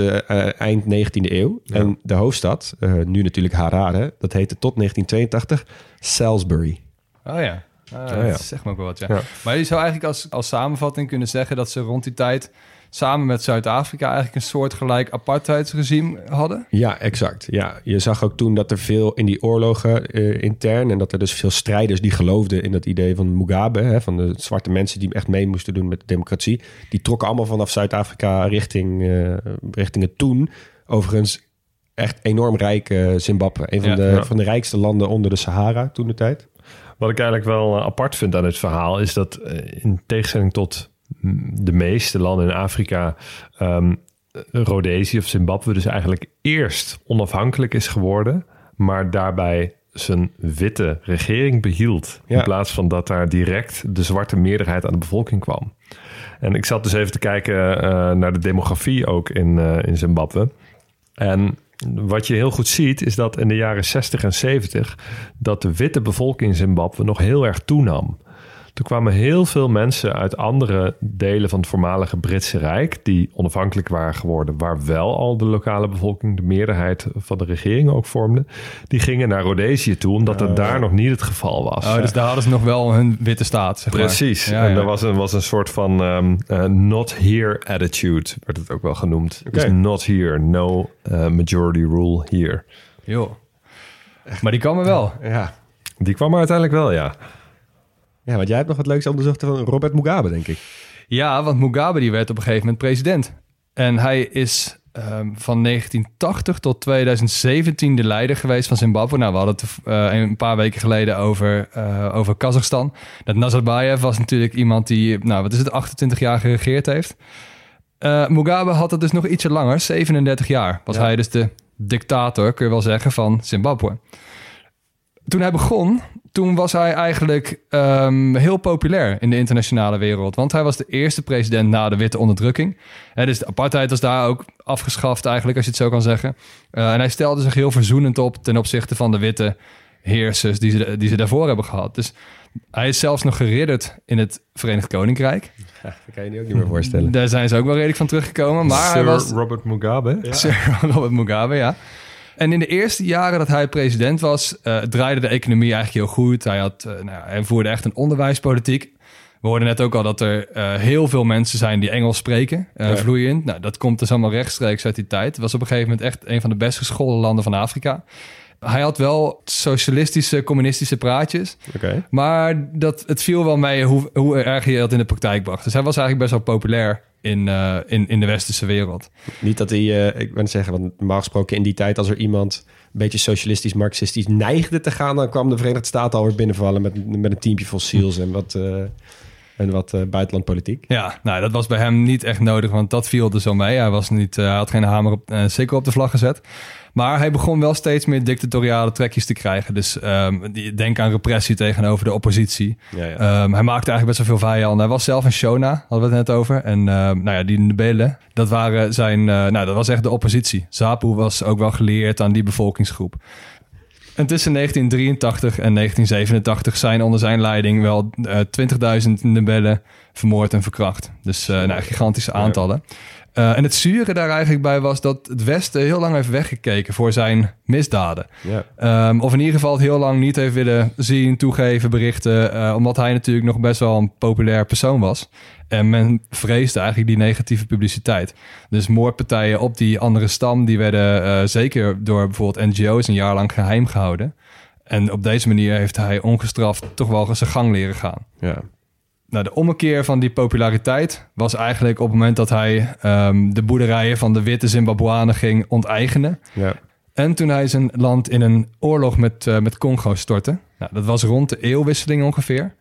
Speaker 3: eind 19e eeuw. En de hoofdstad, eh, nu natuurlijk Harare, dat heette tot 1982 Salisbury.
Speaker 4: Oh ja. Ah,
Speaker 2: ja.
Speaker 4: Dat zegt me ook wel wat, ja.
Speaker 2: Ja.
Speaker 4: Maar je zou eigenlijk als, als samenvatting kunnen zeggen... dat ze rond die tijd samen met Zuid-Afrika... eigenlijk een soortgelijk apartheidsregime hadden.
Speaker 3: Ja, exact. Ja, je zag ook toen dat er veel in die oorlogen eh, intern... en dat er dus veel strijders die geloofden in dat idee van Mugabe... Hè, van de zwarte mensen die echt mee moesten doen met de democratie... die trokken allemaal vanaf Zuid-Afrika richting, eh, richting het toen. Overigens echt enorm rijk eh, Zimbabwe. Een van,
Speaker 4: Ja,
Speaker 3: de,
Speaker 2: ja.
Speaker 3: van de rijkste landen onder de Sahara toen de tijd.
Speaker 2: Wat ik eigenlijk wel apart vind aan het verhaal is dat in tegenstelling tot de meeste landen in Afrika, ehm Rhodesië of Zimbabwe dus eigenlijk eerst onafhankelijk is geworden, maar daarbij zijn witte regering behield.
Speaker 3: Ja.
Speaker 2: In plaats van dat daar direct de zwarte meerderheid aan de bevolking kwam. En ik zat dus even te kijken eh, naar de demografie ook in, eh, in Zimbabwe. En wat je heel goed ziet is dat in de jaren 60 en 70 dat de witte bevolking in Zimbabwe nog heel erg toenam. Toen kwamen heel veel mensen uit andere delen van het voormalige Britse Rijk, die onafhankelijk waren geworden, waar wel al de lokale bevolking de meerderheid van de regering ook vormde. Die gingen naar Rhodesië toe, omdat het daar nog niet het geval was.
Speaker 4: Oh, dus daar hadden ze nog wel hun witte staat, zeg maar.
Speaker 2: Precies.
Speaker 4: Ja,
Speaker 2: en
Speaker 4: ja.
Speaker 2: er was een, was een soort van ehm, eh, not here attitude, werd het ook wel genoemd. Dus not here, no eh, majority rule here.
Speaker 4: Joh. Maar die kwam er wel.
Speaker 3: Ja.
Speaker 2: Die kwam er uiteindelijk wel, ja.
Speaker 3: Ja, want jij hebt nog wat leuks onderzocht van Robert Mugabe, denk ik.
Speaker 4: Ja, want Mugabe die werd op een gegeven moment president. En hij is ehm, van 1980 tot 2017 de leider geweest van Zimbabwe. Nou, we hadden het eh, een paar weken geleden over, eh, over Kazachstan. Dat Nazarbayev was natuurlijk iemand die, nou, wat is het, 28 jaar geregeerd heeft. Eh, Mugabe had het dus nog ietsje langer, 37 jaar. Was
Speaker 3: Ja.
Speaker 4: hij dus de dictator, kun je wel zeggen, van Zimbabwe. Toen hij begon, toen was hij eigenlijk ehm, heel populair in de internationale wereld. Want hij was de eerste president na de witte onderdrukking. Hè, dus de apartheid was daar ook afgeschaft eigenlijk, als je het zo kan zeggen. Eh, en hij stelde zich heel verzoenend op ten opzichte van de witte heersers die ze, die ze daarvoor hebben gehad. Dus hij is zelfs nog geridderd in het Verenigd Koninkrijk. (laughs)
Speaker 3: Dat kan je je ook niet meer voorstellen.
Speaker 4: Daar zijn ze ook wel redelijk van teruggekomen. Maar hij
Speaker 2: Sir
Speaker 4: was
Speaker 2: Robert Mugabe. (laughs)
Speaker 4: Sir Robert Mugabe, ja. En in de eerste jaren dat hij president was, eh, draaide de economie eigenlijk heel goed. Hij, had, nou, ja, hij voerde echt een onderwijspolitiek. We hoorden net ook al dat er eh, heel veel mensen zijn die Engels spreken,
Speaker 3: Ja.
Speaker 4: vloeiend. Nou, dat komt dus allemaal rechtstreeks uit die tijd. Het was op een gegeven moment echt een van de best geschoolde landen van Afrika. Hij had wel socialistische, communistische praatjes. Maar dat, het viel wel mee hoe, hoe erg hij dat in de praktijk bracht. Dus hij was eigenlijk best wel populair in, eh, in, in de westerse wereld.
Speaker 3: Niet dat hij, eh, ik het zeggen, want normaal gesproken in die tijd als er iemand een beetje socialistisch, marxistisch neigde te gaan, dan kwam de Verenigde Staten alweer binnenvallen met, met een teampje fossiels en wat, eh, en wat eh, buitenlandpolitiek.
Speaker 4: Ja, nou, dat was bij hem niet echt nodig, want dat viel er zo mee. Hij, was niet, eh, hij had geen hamer op, eh, zeker op de vlag gezet. Maar hij begon wel steeds meer dictatoriale trekjes te krijgen. Dus die- denk aan repressie tegenover de oppositie.
Speaker 3: Ja, ja.
Speaker 4: Ehm, hij maakte eigenlijk best wel veel vijanden. Hij was zelf een Shona, hadden we het net over. En ehm, nou ja, die Ndebele, dat, waren zijn, eh, nou, dat was echt de oppositie. Zapu was ook wel geleerd aan die bevolkingsgroep. En tussen 1983 en 1987 zijn onder zijn leiding wel eh 20.000 Ndebele vermoord en verkracht. Dus eh nou, gigantische aantallen. Eh, en het zure daar eigenlijk bij was dat het Westen heel lang heeft weggekeken voor zijn misdaden. Ehm, of in ieder geval het heel lang niet heeft willen zien, toegeven, berichten. eh, omdat hij natuurlijk nog best wel een populair persoon was. En men vreesde eigenlijk die negatieve publiciteit. Dus moordpartijen op die andere stam, die werden eh, zeker door bijvoorbeeld NGO's een jaar lang geheim gehouden. En op deze manier heeft hij ongestraft toch wel zijn gang leren gaan.
Speaker 3: ja.
Speaker 4: Nou, de ommekeer van die populariteit was eigenlijk op het moment dat hij ehm, de boerderijen van de witte Zimbabwanen ging onteigenen.
Speaker 3: ja.
Speaker 4: En toen hij zijn land in een oorlog met, eh, met Congo stortte. Nou, dat was rond de eeuwwisseling ongeveer.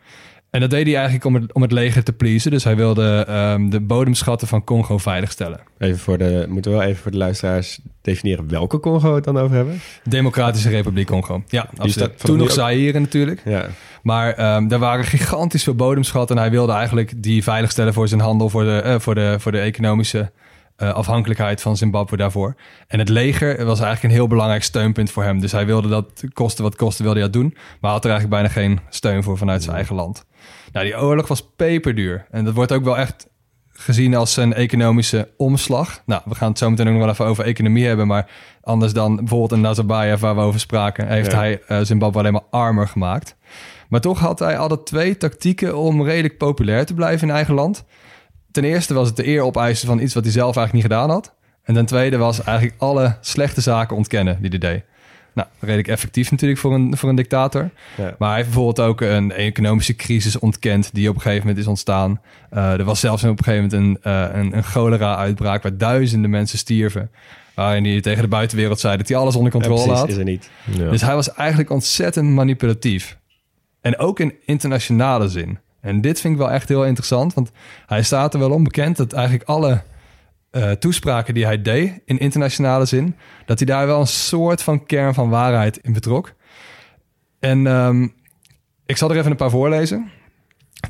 Speaker 4: En dat deed hij eigenlijk om het, om het leger te pleasen. Dus hij wilde ehm, de bodemschatten van Congo veiligstellen.
Speaker 3: Even voor de, moeten we wel even voor de luisteraars definiëren welke Congo we het dan over hebben?
Speaker 4: Democratische Republiek Congo. Ja, absoluut. Toen nog Zaire natuurlijk.
Speaker 3: Ja.
Speaker 4: Maar ehm er waren gigantisch veel bodemschatten. En hij wilde eigenlijk die veiligstellen voor zijn handel, voor de, eh, voor de, voor de economische eh, afhankelijkheid van Zimbabwe daarvoor. En het leger was eigenlijk een heel belangrijk steunpunt voor hem. Dus hij wilde dat kosten wat kosten, wilde hij dat doen. Maar had er eigenlijk bijna geen steun voor vanuit zijn eigen land. Nou, die oorlog was peperduur. En dat wordt ook wel echt gezien als een economische omslag. Nou, we gaan het zo meteen ook nog wel even over economie hebben. Maar anders dan bijvoorbeeld in Nazarbayev, waar we over spraken, heeft
Speaker 3: Ja.
Speaker 4: hij eh, Zimbabwe alleen maar armer gemaakt. Maar toch had hij altijd twee tactieken om redelijk populair te blijven in eigen land. Ten eerste was het de eer opeisen van iets wat hij zelf eigenlijk niet gedaan had. En ten tweede was eigenlijk alle slechte zaken ontkennen die hij deed. Nou, redelijk effectief natuurlijk voor een, voor een dictator.
Speaker 3: Ja.
Speaker 4: Maar hij heeft bijvoorbeeld ook een economische crisis ontkend die op een gegeven moment is ontstaan. Eh, er was zelfs op een gegeven moment een, eh, een, een cholera-uitbraak waar duizenden mensen stierven. Waarin hij tegen de buitenwereld zei dat hij alles onder
Speaker 3: Ja,
Speaker 4: controle
Speaker 3: precies,
Speaker 4: had.
Speaker 3: is er niet.
Speaker 2: Ja.
Speaker 4: Dus hij was eigenlijk ontzettend manipulatief. En ook in internationale zin. En dit vind ik wel echt heel interessant, want hij staat er wel onbekend dat eigenlijk alle eh, toespraken die hij deed in internationale zin, dat hij daar wel een soort van kern van waarheid in betrok. En ehm, ik zal er even een paar voorlezen.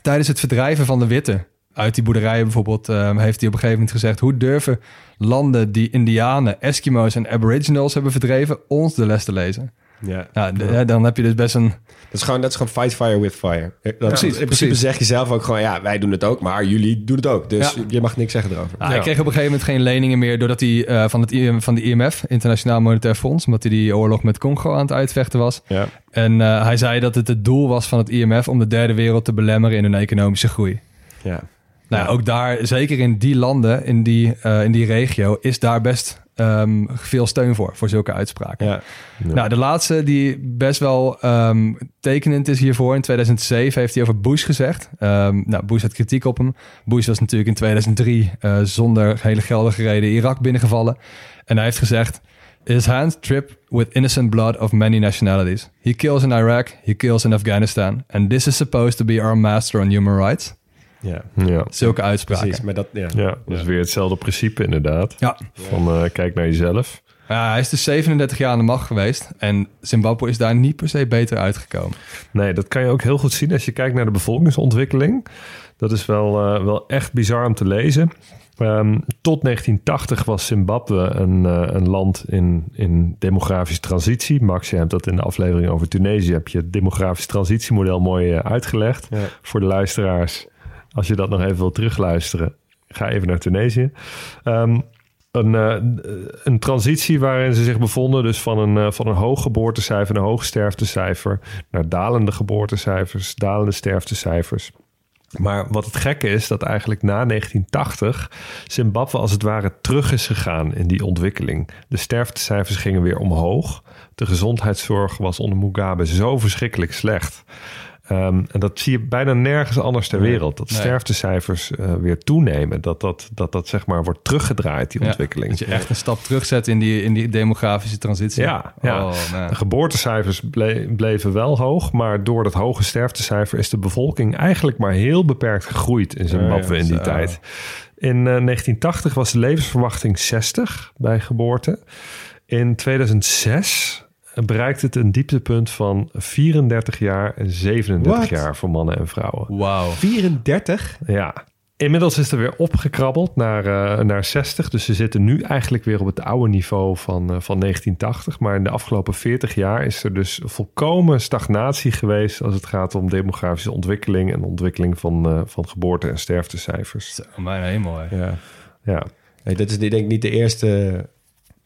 Speaker 4: Tijdens het verdrijven van de witte uit die boerderijen bijvoorbeeld, ehm, heeft hij op een gegeven moment gezegd: hoe durven landen die Indianen, Eskimo's en Aboriginals hebben verdreven, ons de les te lezen?
Speaker 3: Ja.
Speaker 4: Nou, dan heb je dus best een.
Speaker 3: Dat is gewoon, dat is gewoon fight fire with fire. Dat,
Speaker 4: Precies,
Speaker 3: in principe
Speaker 4: precies.
Speaker 3: zeg je zelf ook gewoon, ja, wij doen het ook, maar jullie doen het ook. Dus
Speaker 4: Ja.
Speaker 3: je mag niks zeggen erover.
Speaker 4: Nou, Hij kreeg op een gegeven moment geen leningen meer doordat hij eh, van, het, IM van de IMF, Internationaal Monetair Fonds, omdat hij die oorlog met Congo aan het uitvechten was.
Speaker 3: Ja.
Speaker 4: En eh, hij zei dat het het doel was van het IMF om de derde wereld te belemmeren in hun economische groei.
Speaker 3: Ja.
Speaker 4: Nou, ja, ook daar, zeker in die landen, in die, eh, in die regio, is daar best ehm, veel steun voor, voor zulke uitspraken.
Speaker 3: Ja.
Speaker 4: Nou, de laatste die best wel ehm, tekenend is hiervoor. In 2007 heeft hij over Bush gezegd. Ehm, nou, Bush had kritiek op hem. Bush was natuurlijk in 2003 eh, zonder hele geldige reden Irak binnengevallen. En hij heeft gezegd... His hands trip with innocent blood of many nationalities. He kills in Iraq, he kills in Afghanistan. And this is supposed to be our master on human rights.
Speaker 3: Ja,
Speaker 2: Ja,
Speaker 4: Zulke uitspraken.
Speaker 3: precies. Maar dat, ja.
Speaker 2: ja dat is weer hetzelfde principe inderdaad.
Speaker 4: Ja.
Speaker 2: Van eh, kijk naar jezelf.
Speaker 4: ja, hij is dus 37 jaar aan de macht geweest. En Zimbabwe is daar niet per se beter uitgekomen.
Speaker 2: Nee, dat kan je ook heel goed zien als je kijkt naar de bevolkingsontwikkeling. Dat is wel, eh, wel echt bizar om te lezen. Ehm, tot 1980 was Zimbabwe een, eh, een land in, in demografische transitie. Max, je hebt dat in de aflevering over Tunesië... heb je het demografisch transitiemodel mooi uitgelegd.
Speaker 3: Ja.
Speaker 2: Voor de luisteraars, als je dat nog even wil terugluisteren... ga even naar Tunesië. Ehm, een, eh, een transitie waarin ze zich bevonden, dus van een, eh, van een hoog geboortecijfer, een hoog sterftecijfer, naar dalende geboortecijfers, dalende sterftecijfers. Maar wat het gekke is, dat eigenlijk na 1980 Zimbabwe als het ware terug is gegaan in die ontwikkeling. De sterftecijfers gingen weer omhoog. De gezondheidszorg was onder Mugabe zo verschrikkelijk slecht. Ehm, en dat zie je bijna nergens anders ter wereld. Dat
Speaker 4: Nee.
Speaker 2: sterftecijfers eh, weer toenemen. Dat dat, dat dat zeg maar wordt teruggedraaid, die
Speaker 4: Ja,
Speaker 2: ontwikkeling.
Speaker 4: Dat je echt een stap terugzet in die, in die demografische transitie.
Speaker 2: Ja, ja.
Speaker 4: Oh.
Speaker 2: De geboortecijfers ble- bleven wel hoog, maar door dat hoge sterftecijfer is de bevolking eigenlijk maar heel beperkt gegroeid in Zimbabwe
Speaker 3: Ja,
Speaker 2: in die
Speaker 4: zo.
Speaker 2: tijd. In eh, 1980 was de levensverwachting 60 bij geboorte. In 2006 bereikt het een dieptepunt van 34 jaar en 37
Speaker 3: What?
Speaker 2: jaar voor mannen en vrouwen.
Speaker 4: Wauw.
Speaker 3: 34?
Speaker 2: Ja. Inmiddels is er weer opgekrabbeld naar, eh, naar 60. Dus ze zitten nu eigenlijk weer op het oude niveau van, eh, van 1980. Maar in de afgelopen 40 jaar is er dus volkomen stagnatie geweest... als het gaat om demografische ontwikkeling... en ontwikkeling van, eh, van geboorte- en sterftecijfers.
Speaker 4: Zo, mijn hemel. hè.
Speaker 3: Ja.
Speaker 2: Ja,
Speaker 3: Nee, dit is denk ik niet de eerste...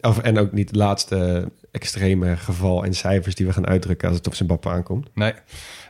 Speaker 3: Of, en ook niet het laatste extreme geval en cijfers die we gaan uitdrukken als het op Zimbabwe aankomt.
Speaker 4: Nee.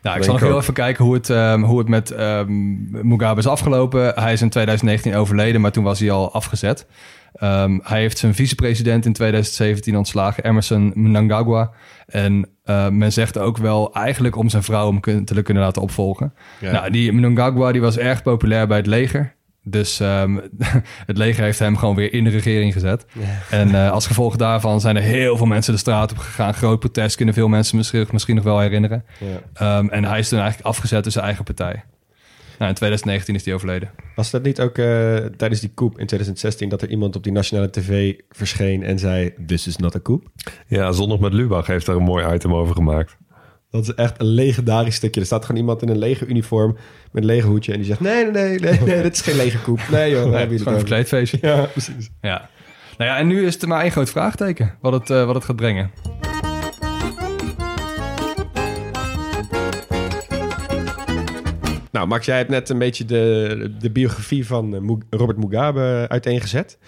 Speaker 4: Nou, ik zal nog heel even kijken hoe het, ehm, hoe het met ehm, Mugabe is afgelopen. Hij is in 2019 overleden, maar toen was hij al afgezet. Ehm, hij heeft zijn vicepresident in 2017 ontslagen, Emerson Mnangagwa. En eh, men zegt ook wel eigenlijk om zijn vrouw hem te kunnen laten opvolgen.
Speaker 3: Ja.
Speaker 4: Nou, die Mnangagwa die was erg populair bij het leger. Dus ehm, (laughs) het leger heeft hem gewoon weer in de regering gezet. En eh, als gevolg daarvan zijn er heel veel mensen de straat op gegaan. Groot protest kunnen veel mensen misschien, misschien nog wel herinneren.
Speaker 3: Ja.
Speaker 4: Ehm, en hij is toen eigenlijk afgezet door zijn eigen partij. Nou, in 2019 is hij overleden.
Speaker 3: Was dat niet ook eh, tijdens die coup in 2016 dat er iemand op die nationale tv verscheen en zei: This is not a coup?
Speaker 2: ja Zondag met Lubach heeft daar een mooi item over gemaakt.
Speaker 3: Dat is echt een legendarisch stukje. Er staat gewoon iemand in een lege uniform met een lege hoedje en die zegt: Nee, nee, nee, nee, nee dit is geen lege coup. Nee, joh, daar hebben
Speaker 4: Gewoon een
Speaker 3: het over.
Speaker 4: verkleedfeestje.
Speaker 3: Ja, precies.
Speaker 4: Ja. Nou ja, en nu is er maar één groot vraagteken. Wat het, eh, wat het gaat brengen.
Speaker 3: Nou, Max, jij hebt net een beetje de, de biografie van eh, Robert Mugabe uiteengezet.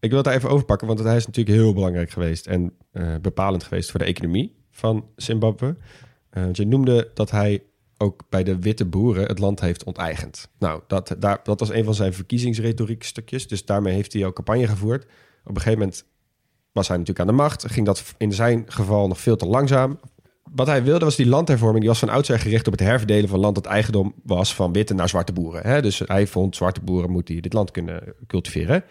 Speaker 3: Ik wil het daar even overpakken, want hij is natuurlijk heel belangrijk geweest en eh, bepalend geweest voor de economie van Zimbabwe. Eh, je noemde dat hij ook bij de witte boeren het land heeft onteigend. Nou, dat, daar, dat was een van zijn verkiezingsretoriek stukjes. Dus daarmee heeft hij ook campagne gevoerd. Op een gegeven moment was hij natuurlijk aan de macht. Ging dat in zijn geval nog veel te langzaam. Wat hij wilde was die landhervorming. Die was van oudsher gericht op het herverdelen van land dat eigendom was van witte naar zwarte boeren. Hè? Dus hij vond zwarte boeren moeten dit land kunnen cultiveren.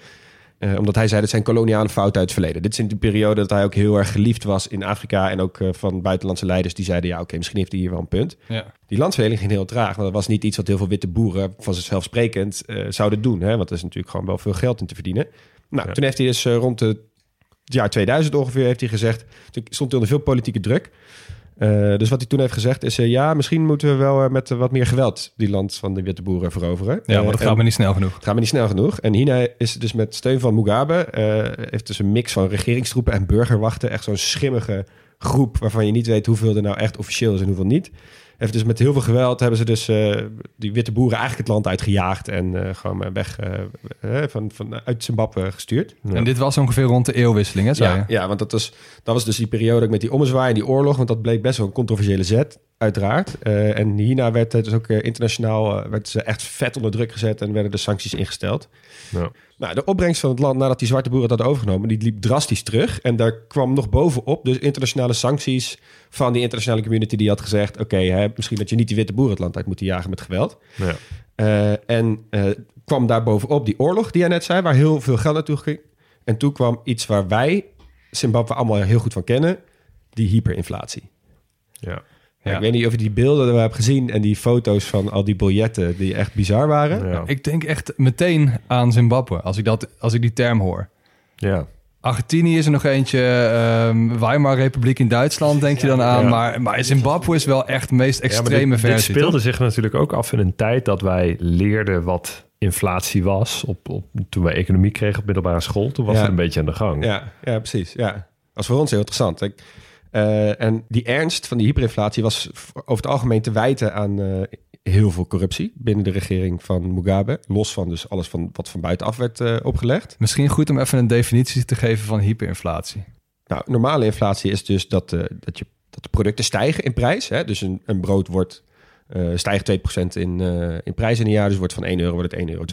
Speaker 3: Eh, omdat hij zei dat zijn koloniale fouten uit het verleden. Dit is in de periode dat hij ook heel erg geliefd was in Afrika. En ook eh, van buitenlandse leiders die zeiden: ja, oké, misschien heeft hij hier wel een punt.
Speaker 4: Ja.
Speaker 3: Die landverdeling ging heel traag. Want dat was niet iets wat heel veel witte boeren vanzelfsprekend eh zouden doen. Hè? Want er is natuurlijk gewoon wel veel geld in te verdienen. Nou, toen heeft hij dus rond de, het jaar 2000 ongeveer heeft hij gezegd... Toen stond hij onder veel politieke druk. Eh, dus wat hij toen heeft gezegd is... eh, ja, misschien moeten we wel eh, met wat meer geweld... die land van de witte boeren veroveren.
Speaker 4: Ja, maar dat gaat maar niet snel genoeg.
Speaker 3: het gaat maar niet snel genoeg. En hierna is dus met steun van Mugabe... heeft dus een mix van regeringstroepen en burgerwachten... echt zo'n schimmige groep... waarvan je niet weet hoeveel er nou echt officieel is en hoeveel niet. Heeft dus met heel veel geweld hebben ze dus eh, die witte boeren eigenlijk het land uitgejaagd... en eh, gewoon weg eh, eh, van, van, uit Zimbabwe gestuurd.
Speaker 4: En dit was ongeveer rond de eeuwwisseling, hè, zei
Speaker 3: Ja,
Speaker 4: je?
Speaker 3: ja, want dat was, dat was dus die periode ook met die ommezwaai en die oorlog. Want dat bleek best wel een controversiële zet, uiteraard. Eh, en hierna werd het dus ook eh, internationaal eh, werd ze echt vet onder druk gezet en werden de sancties ingesteld.
Speaker 2: Ja.
Speaker 3: Nou, de opbrengst van het land nadat die zwarte boeren het hadden overgenomen, die liep drastisch terug. En daar kwam nog bovenop dus internationale sancties van die internationale community die had gezegd: oké, hè, misschien dat je niet die witte boeren het land uit moet jagen met geweld.
Speaker 2: Ja.
Speaker 3: En kwam daar bovenop die oorlog die jij net zei, waar heel veel geld naartoe ging. En toen kwam iets waar wij Zimbabwe allemaal heel goed van kennen, die hyperinflatie.
Speaker 2: Ja.
Speaker 4: Ja.
Speaker 3: Ik weet niet of je die beelden er hebt gezien en die foto's van al die biljetten die echt bizar waren.
Speaker 2: Ja.
Speaker 4: Ik denk echt meteen aan Zimbabwe als ik, dat, als ik die term hoor.
Speaker 2: ja.
Speaker 4: Argentinië is er nog eentje. ehm Weimar Republiek in Duitsland denk je dan aan.
Speaker 2: Ja.
Speaker 4: Maar, maar Zimbabwe is wel echt de meest
Speaker 2: Ja,
Speaker 4: extreme
Speaker 2: dit, dit
Speaker 4: versie.
Speaker 2: speelde
Speaker 4: toch?
Speaker 2: zich natuurlijk ook af in een tijd dat wij leerden wat inflatie was. Op, op, toen wij economie kregen op middelbare school, toen was
Speaker 3: Ja.
Speaker 2: het een beetje aan de gang.
Speaker 3: Ja, ja precies. Ja. Dat was voor ons heel interessant. Ik, eh, en die ernst van die hyperinflatie was over het algemeen te wijten aan eh, heel veel corruptie binnen de regering van Mugabe. Los van dus alles van, wat van buitenaf werd eh, opgelegd.
Speaker 4: Misschien goed om even een definitie te geven van hyperinflatie.
Speaker 3: Nou, normale inflatie is dus dat, dat, je, dat de producten stijgen in prijs. Hè? Dus een, een brood wordt, stijgt 2% in, in prijs in een jaar. Dus wordt van 1 euro wordt het 1,02 euro.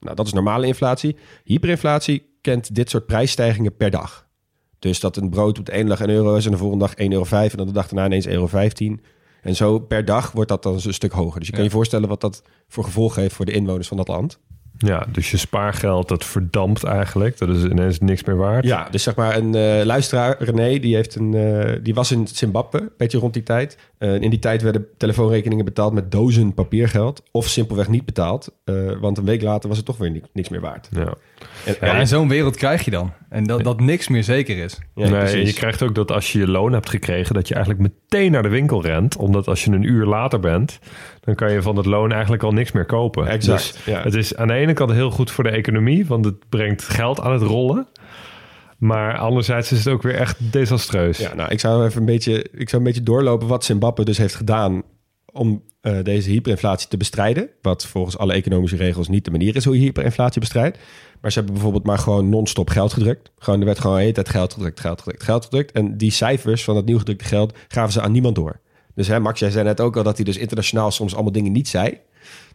Speaker 3: Nou, dat is normale inflatie. Hyperinflatie kent dit soort prijsstijgingen per dag. Dus dat een brood op de ene dag 1 euro is en de volgende dag 1,05 euro. En dan de dag daarna ineens 1,15 euro. En zo per dag wordt dat dan een stuk hoger. Dus je kan je voorstellen wat dat voor gevolgen heeft voor de inwoners van dat land.
Speaker 2: Ja, dus je spaargeld, dat verdampt eigenlijk. Dat is ineens niks meer waard.
Speaker 3: Ja, dus zeg maar een eh, luisteraar, René, die, heeft een, eh, die was in Zimbabwe, een beetje rond die tijd. Eh, in die tijd werden telefoonrekeningen betaald met dozen papiergeld. Of simpelweg niet betaald, eh, want een week later was het toch weer ni- niks meer waard.
Speaker 2: Ja.
Speaker 3: En,
Speaker 4: Ja, en zo'n wereld krijg je dan. En dat, dat niks meer zeker is.
Speaker 3: ja,
Speaker 2: nee,
Speaker 3: precies.
Speaker 2: je krijgt ook dat als je je loon hebt gekregen, dat je eigenlijk meteen naar de winkel rent. Omdat als je een uur later bent, dan kan je van het loon eigenlijk al niks meer kopen.
Speaker 3: Exact,
Speaker 2: Dus
Speaker 3: ja.
Speaker 2: het is aan de ene kant heel goed voor de economie, want het brengt geld aan het rollen. Maar anderzijds is het ook weer echt desastreus.
Speaker 3: Ja, nou, ik zou even een beetje, ik zou een beetje doorlopen wat Zimbabwe dus heeft gedaan om eh, deze hyperinflatie te bestrijden. Wat volgens alle economische regels niet de manier is hoe je hyperinflatie bestrijdt. Maar ze hebben bijvoorbeeld maar gewoon non-stop geld gedrukt. Gewoon, er werd gewoon de hele tijd geld gedrukt, geld gedrukt, geld gedrukt. En die cijfers van dat nieuw gedrukte geld gaven ze aan niemand door. Dus hè, Max, jij zei net ook al dat hij dus internationaal soms allemaal dingen niet zei.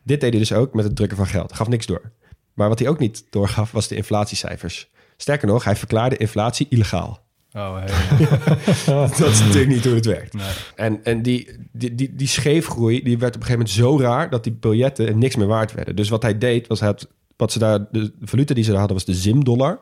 Speaker 3: Dit deed hij dus ook met het drukken van geld. Gaf niks door. Maar wat hij ook niet doorgaf, was de inflatiecijfers. Sterker nog, hij verklaarde inflatie illegaal.
Speaker 4: Oh, hey. (laughs)
Speaker 3: Dat is natuurlijk niet hoe het werkt.
Speaker 4: Nee.
Speaker 3: En, en die, die, die, die scheefgroei die werd op een gegeven moment zo raar dat die biljetten niks meer waard werden. Dus wat hij deed, was hij had, wat ze daar, de valuta die ze daar hadden, was de ZIM-dollar.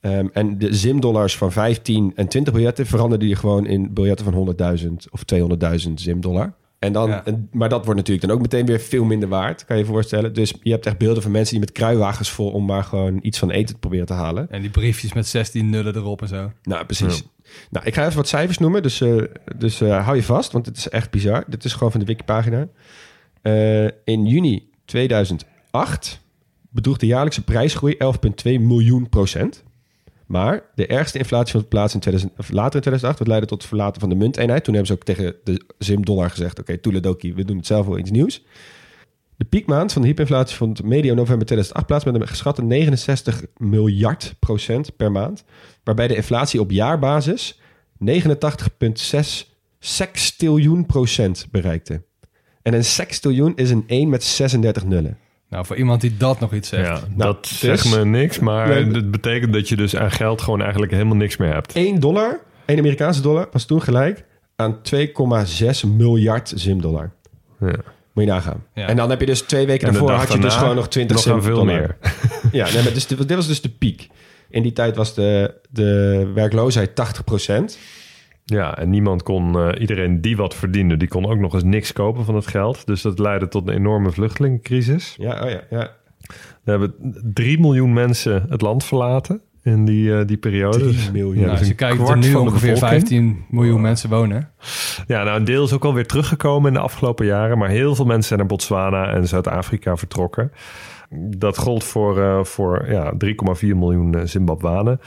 Speaker 3: Ehm, en de ZIM-dollars van 15 en 20 biljetten veranderden je gewoon in biljetten van 100.000 of 200.000 ZIM-dollar. En dan,
Speaker 4: Ja.
Speaker 3: en, maar dat wordt natuurlijk dan ook meteen weer veel minder waard, kan je je voorstellen. Dus je hebt echt beelden van mensen die met kruiwagens vol om maar gewoon iets van eten te proberen te halen.
Speaker 4: En die briefjes met 16 nullen erop en zo.
Speaker 3: Nou, precies. Nou, ik ga even wat cijfers noemen, dus, eh, dus eh, hou je vast, want het is echt bizar. Dit is gewoon van de Wikipagina. Eh, in juni 2008 bedroeg de jaarlijkse prijsgroei 11,2 miljoen procent. Maar de ergste inflatie vond plaats in 2000, of later in 2008. Dat leidde tot het verlaten van de munteenheid. Toen hebben ze ook tegen de ZIM-dollar gezegd... oké, toeledoki, we doen het zelf wel iets nieuws. De piekmaand van de hyperinflatie vond medio november 2008 plaats... met een geschatte 69 miljard procent per maand. Waarbij de inflatie op jaarbasis 89,6 sextiljoen procent bereikte. En een sextiljoen is een 1 met 36 nullen.
Speaker 4: Nou, voor iemand die dat nog iets zegt.
Speaker 2: Ja,
Speaker 3: Nou,
Speaker 2: dat
Speaker 3: dus-
Speaker 2: zegt me niks, maar
Speaker 3: Nee,
Speaker 2: het betekent dat je dus aan geld gewoon eigenlijk helemaal niks meer hebt.
Speaker 3: 1 dollar, 1 Amerikaanse dollar, was toen gelijk aan 2,6 miljard ZIM-dollar.
Speaker 2: Ja.
Speaker 3: Moet je nagaan.
Speaker 4: Ja.
Speaker 3: En dan heb je dus twee weken
Speaker 2: En
Speaker 3: daarvoor had je dus gewoon nog 20
Speaker 2: nog aan
Speaker 3: cent
Speaker 2: veel
Speaker 3: dollar.
Speaker 2: meer. (laughs)
Speaker 3: Ja, nee, maar dus, dit was dus de piek. In die tijd was de, de werkloosheid 80
Speaker 2: Ja, en niemand kon, eh, iedereen die wat verdiende, die kon ook nog eens niks kopen van het geld. Dus dat leidde tot een enorme vluchtelingencrisis.
Speaker 3: Ja, oh ja, ja.
Speaker 2: We hebben 3 miljoen mensen het land verlaten in die, eh, die periode.
Speaker 3: 3
Speaker 2: Dus-
Speaker 3: miljoen.
Speaker 2: Ja,
Speaker 4: Nou,
Speaker 2: dus
Speaker 4: als je kijkt er nu ongeveer
Speaker 2: bevolking.
Speaker 4: 15 miljoen mensen wonen.
Speaker 2: Ja, nou, een deel is ook alweer teruggekomen in de afgelopen jaren. Maar heel veel mensen zijn naar Botswana en Zuid-Afrika vertrokken. Dat gold voor, eh, voor ja, 3,4 miljoen eh, Zimbabwanen.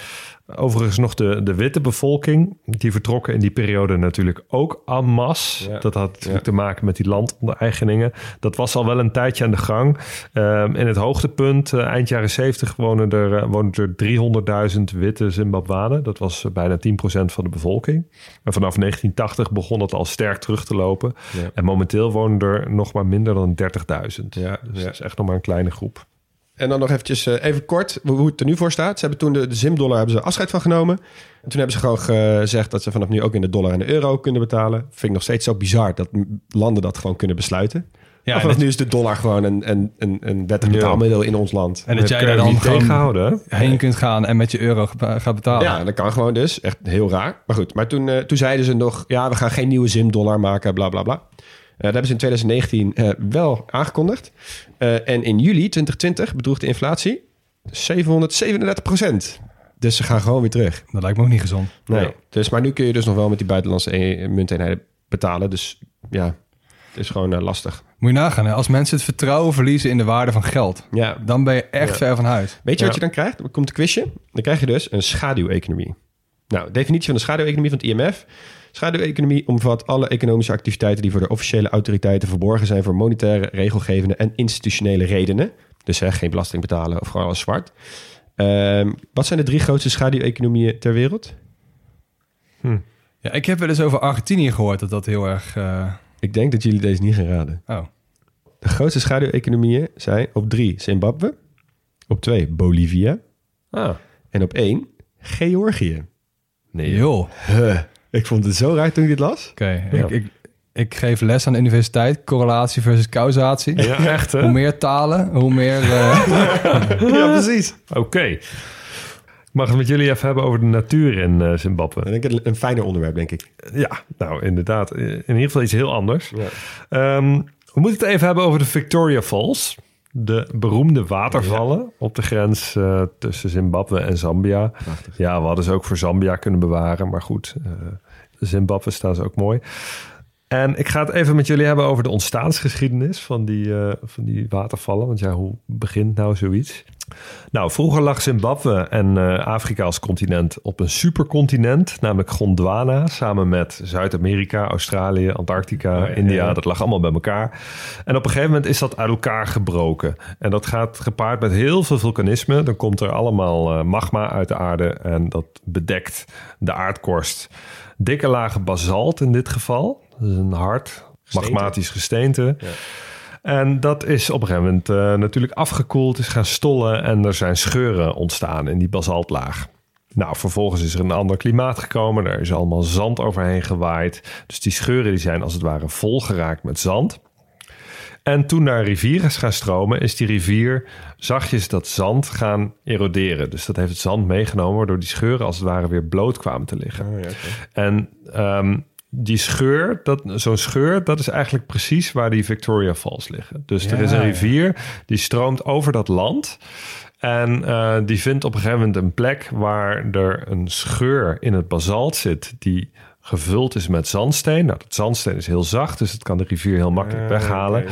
Speaker 2: Overigens nog de, de witte bevolking. Die vertrokken in die periode natuurlijk ook en masse.
Speaker 3: Ja.
Speaker 2: Dat had natuurlijk
Speaker 3: Ja.
Speaker 2: te maken met die landondeigeningen. Dat was al wel een tijdje aan de gang. Ehm, in het hoogtepunt, eh, eind jaren 70, wonen er, eh, wonen er 300.000 witte Zimbabwanen. Dat was eh, bijna 10% van de bevolking. En vanaf 1980 begon dat al sterk terug te lopen.
Speaker 3: Ja.
Speaker 2: En momenteel wonen er nog maar minder dan 30.000.
Speaker 3: Ja,
Speaker 2: dus dat is echt nog maar een kleine groep.
Speaker 3: En dan nog eventjes eh, even kort hoe het er nu voor staat. Ze hebben toen de, de ZIM-dollar hebben ze afscheid van genomen. En toen hebben ze gewoon gezegd dat ze vanaf nu ook in de dollar en de euro kunnen betalen. Vind ik nog steeds zo bizar dat landen dat gewoon kunnen besluiten.
Speaker 4: Ja, dat-
Speaker 3: nu is de dollar gewoon een, een, een, een wettig betaalmiddel in ons land.
Speaker 4: En dat jij daar
Speaker 2: je
Speaker 4: dan
Speaker 2: tegenhouden. hè?
Speaker 4: heen kunt gaan en met je euro gaat betalen.
Speaker 3: Ja, dat kan gewoon dus. Echt heel raar. Maar goed, maar toen, eh, toen zeiden ze nog... ja, we gaan geen nieuwe ZIM-dollar maken, bla, bla, bla. Eh, dat hebben ze in 2019 eh, wel aangekondigd. Eh, en in juli 2020 bedroeg de inflatie 737 procent. Dus ze gaan gewoon weer terug.
Speaker 4: Dat lijkt me ook niet gezond.
Speaker 3: Nee. Dus, maar nu kun je dus nog wel met die buitenlandse e- munteenheden betalen. Dus ja, het is gewoon lastig.
Speaker 4: Moet je nagaan, hè? als mensen het vertrouwen verliezen in de waarde van geld,
Speaker 3: Ja.
Speaker 4: dan ben je echt ver van huis.
Speaker 3: Weet je
Speaker 2: Ja.
Speaker 3: wat je dan krijgt? Komt een quizje. Dan krijg je dus een schaduweconomie. Nou, definitie van de schaduweconomie van het IMF. Schaduweconomie omvat alle economische activiteiten die voor de officiële autoriteiten verborgen zijn voor monetaire, regelgevende en institutionele redenen. Dus hè, geen belasting betalen of gewoon alles zwart. Ehm, wat zijn de drie grootste schaduweconomieën ter wereld?
Speaker 4: Ja, ik heb wel eens over Argentinië gehoord dat dat heel erg... eh,
Speaker 3: Ik denk dat jullie deze niet gaan raden.
Speaker 4: Oh,
Speaker 3: De grootste schaduweconomieën zijn op drie Zimbabwe, op twee Bolivia
Speaker 2: Ah,
Speaker 3: en op één Georgië.
Speaker 2: nee.
Speaker 4: joh.
Speaker 3: Huh. Ik vond het zo raar toen ik dit las.
Speaker 4: Oké,
Speaker 2: Ja.
Speaker 4: ik, ik, ik geef les aan de universiteit. Correlatie versus causatie.
Speaker 2: Ja, echt hè?
Speaker 4: Hoe meer talen, hoe meer... eh, (laughs)
Speaker 3: Ja, precies.
Speaker 2: Oké. Ik mag het met jullie even hebben over de natuur in eh, Zimbabwe.
Speaker 3: Ik denk een, een fijner onderwerp, denk ik.
Speaker 2: Ja, nou inderdaad. In ieder geval iets heel anders.
Speaker 3: Ja.
Speaker 2: Ehm, we moeten het even hebben over de Victoria Falls. De beroemde watervallen op de grens eh, tussen Zimbabwe en Zambia. Ja, we hadden ze ook voor Zambia kunnen bewaren. Maar goed, eh Zimbabwe staan ze ook mooi. En ik ga het even met jullie hebben over de ontstaansgeschiedenis van die, eh, van die watervallen. Want ja, hoe begint nou zoiets? Nou, vroeger lag Zimbabwe en eh, Afrika als continent op een supercontinent, namelijk Gondwana, samen met Zuid-Amerika, Australië, Antarctica, India. Dat lag allemaal bij elkaar. En op een gegeven moment is dat uit elkaar gebroken. En dat gaat gepaard met heel veel vulkanisme. Dan komt er allemaal eh, magma uit de aarde en dat bedekt de aardkorst. Dikke lagen basalt in dit geval. Dat is een hard magmatisch gesteente. En dat is op een gegeven moment eh, natuurlijk afgekoeld, is gaan stollen en er zijn scheuren ontstaan in die basaltlaag. Nou, vervolgens is er een ander klimaat gekomen. Er is allemaal zand overheen gewaaid. Dus die scheuren die zijn als het ware vol geraakt met zand. En toen naar een rivier is gaan stromen, is die rivier zachtjes dat zand gaan eroderen. Dus dat heeft het zand meegenomen, waardoor die scheuren als het ware weer bloot kwamen te liggen. En ehm, die scheur, dat, zo'n scheur, dat is eigenlijk precies waar die Victoria Falls liggen. Dus er
Speaker 4: Ja,
Speaker 2: is een
Speaker 4: ja.
Speaker 2: rivier die stroomt over dat land. En eh, die vindt op een gegeven moment een plek waar er een scheur in het basalt zit die gevuld is met zandsteen. Nou, dat zandsteen is heel zacht, dus het kan de rivier heel makkelijk weghalen.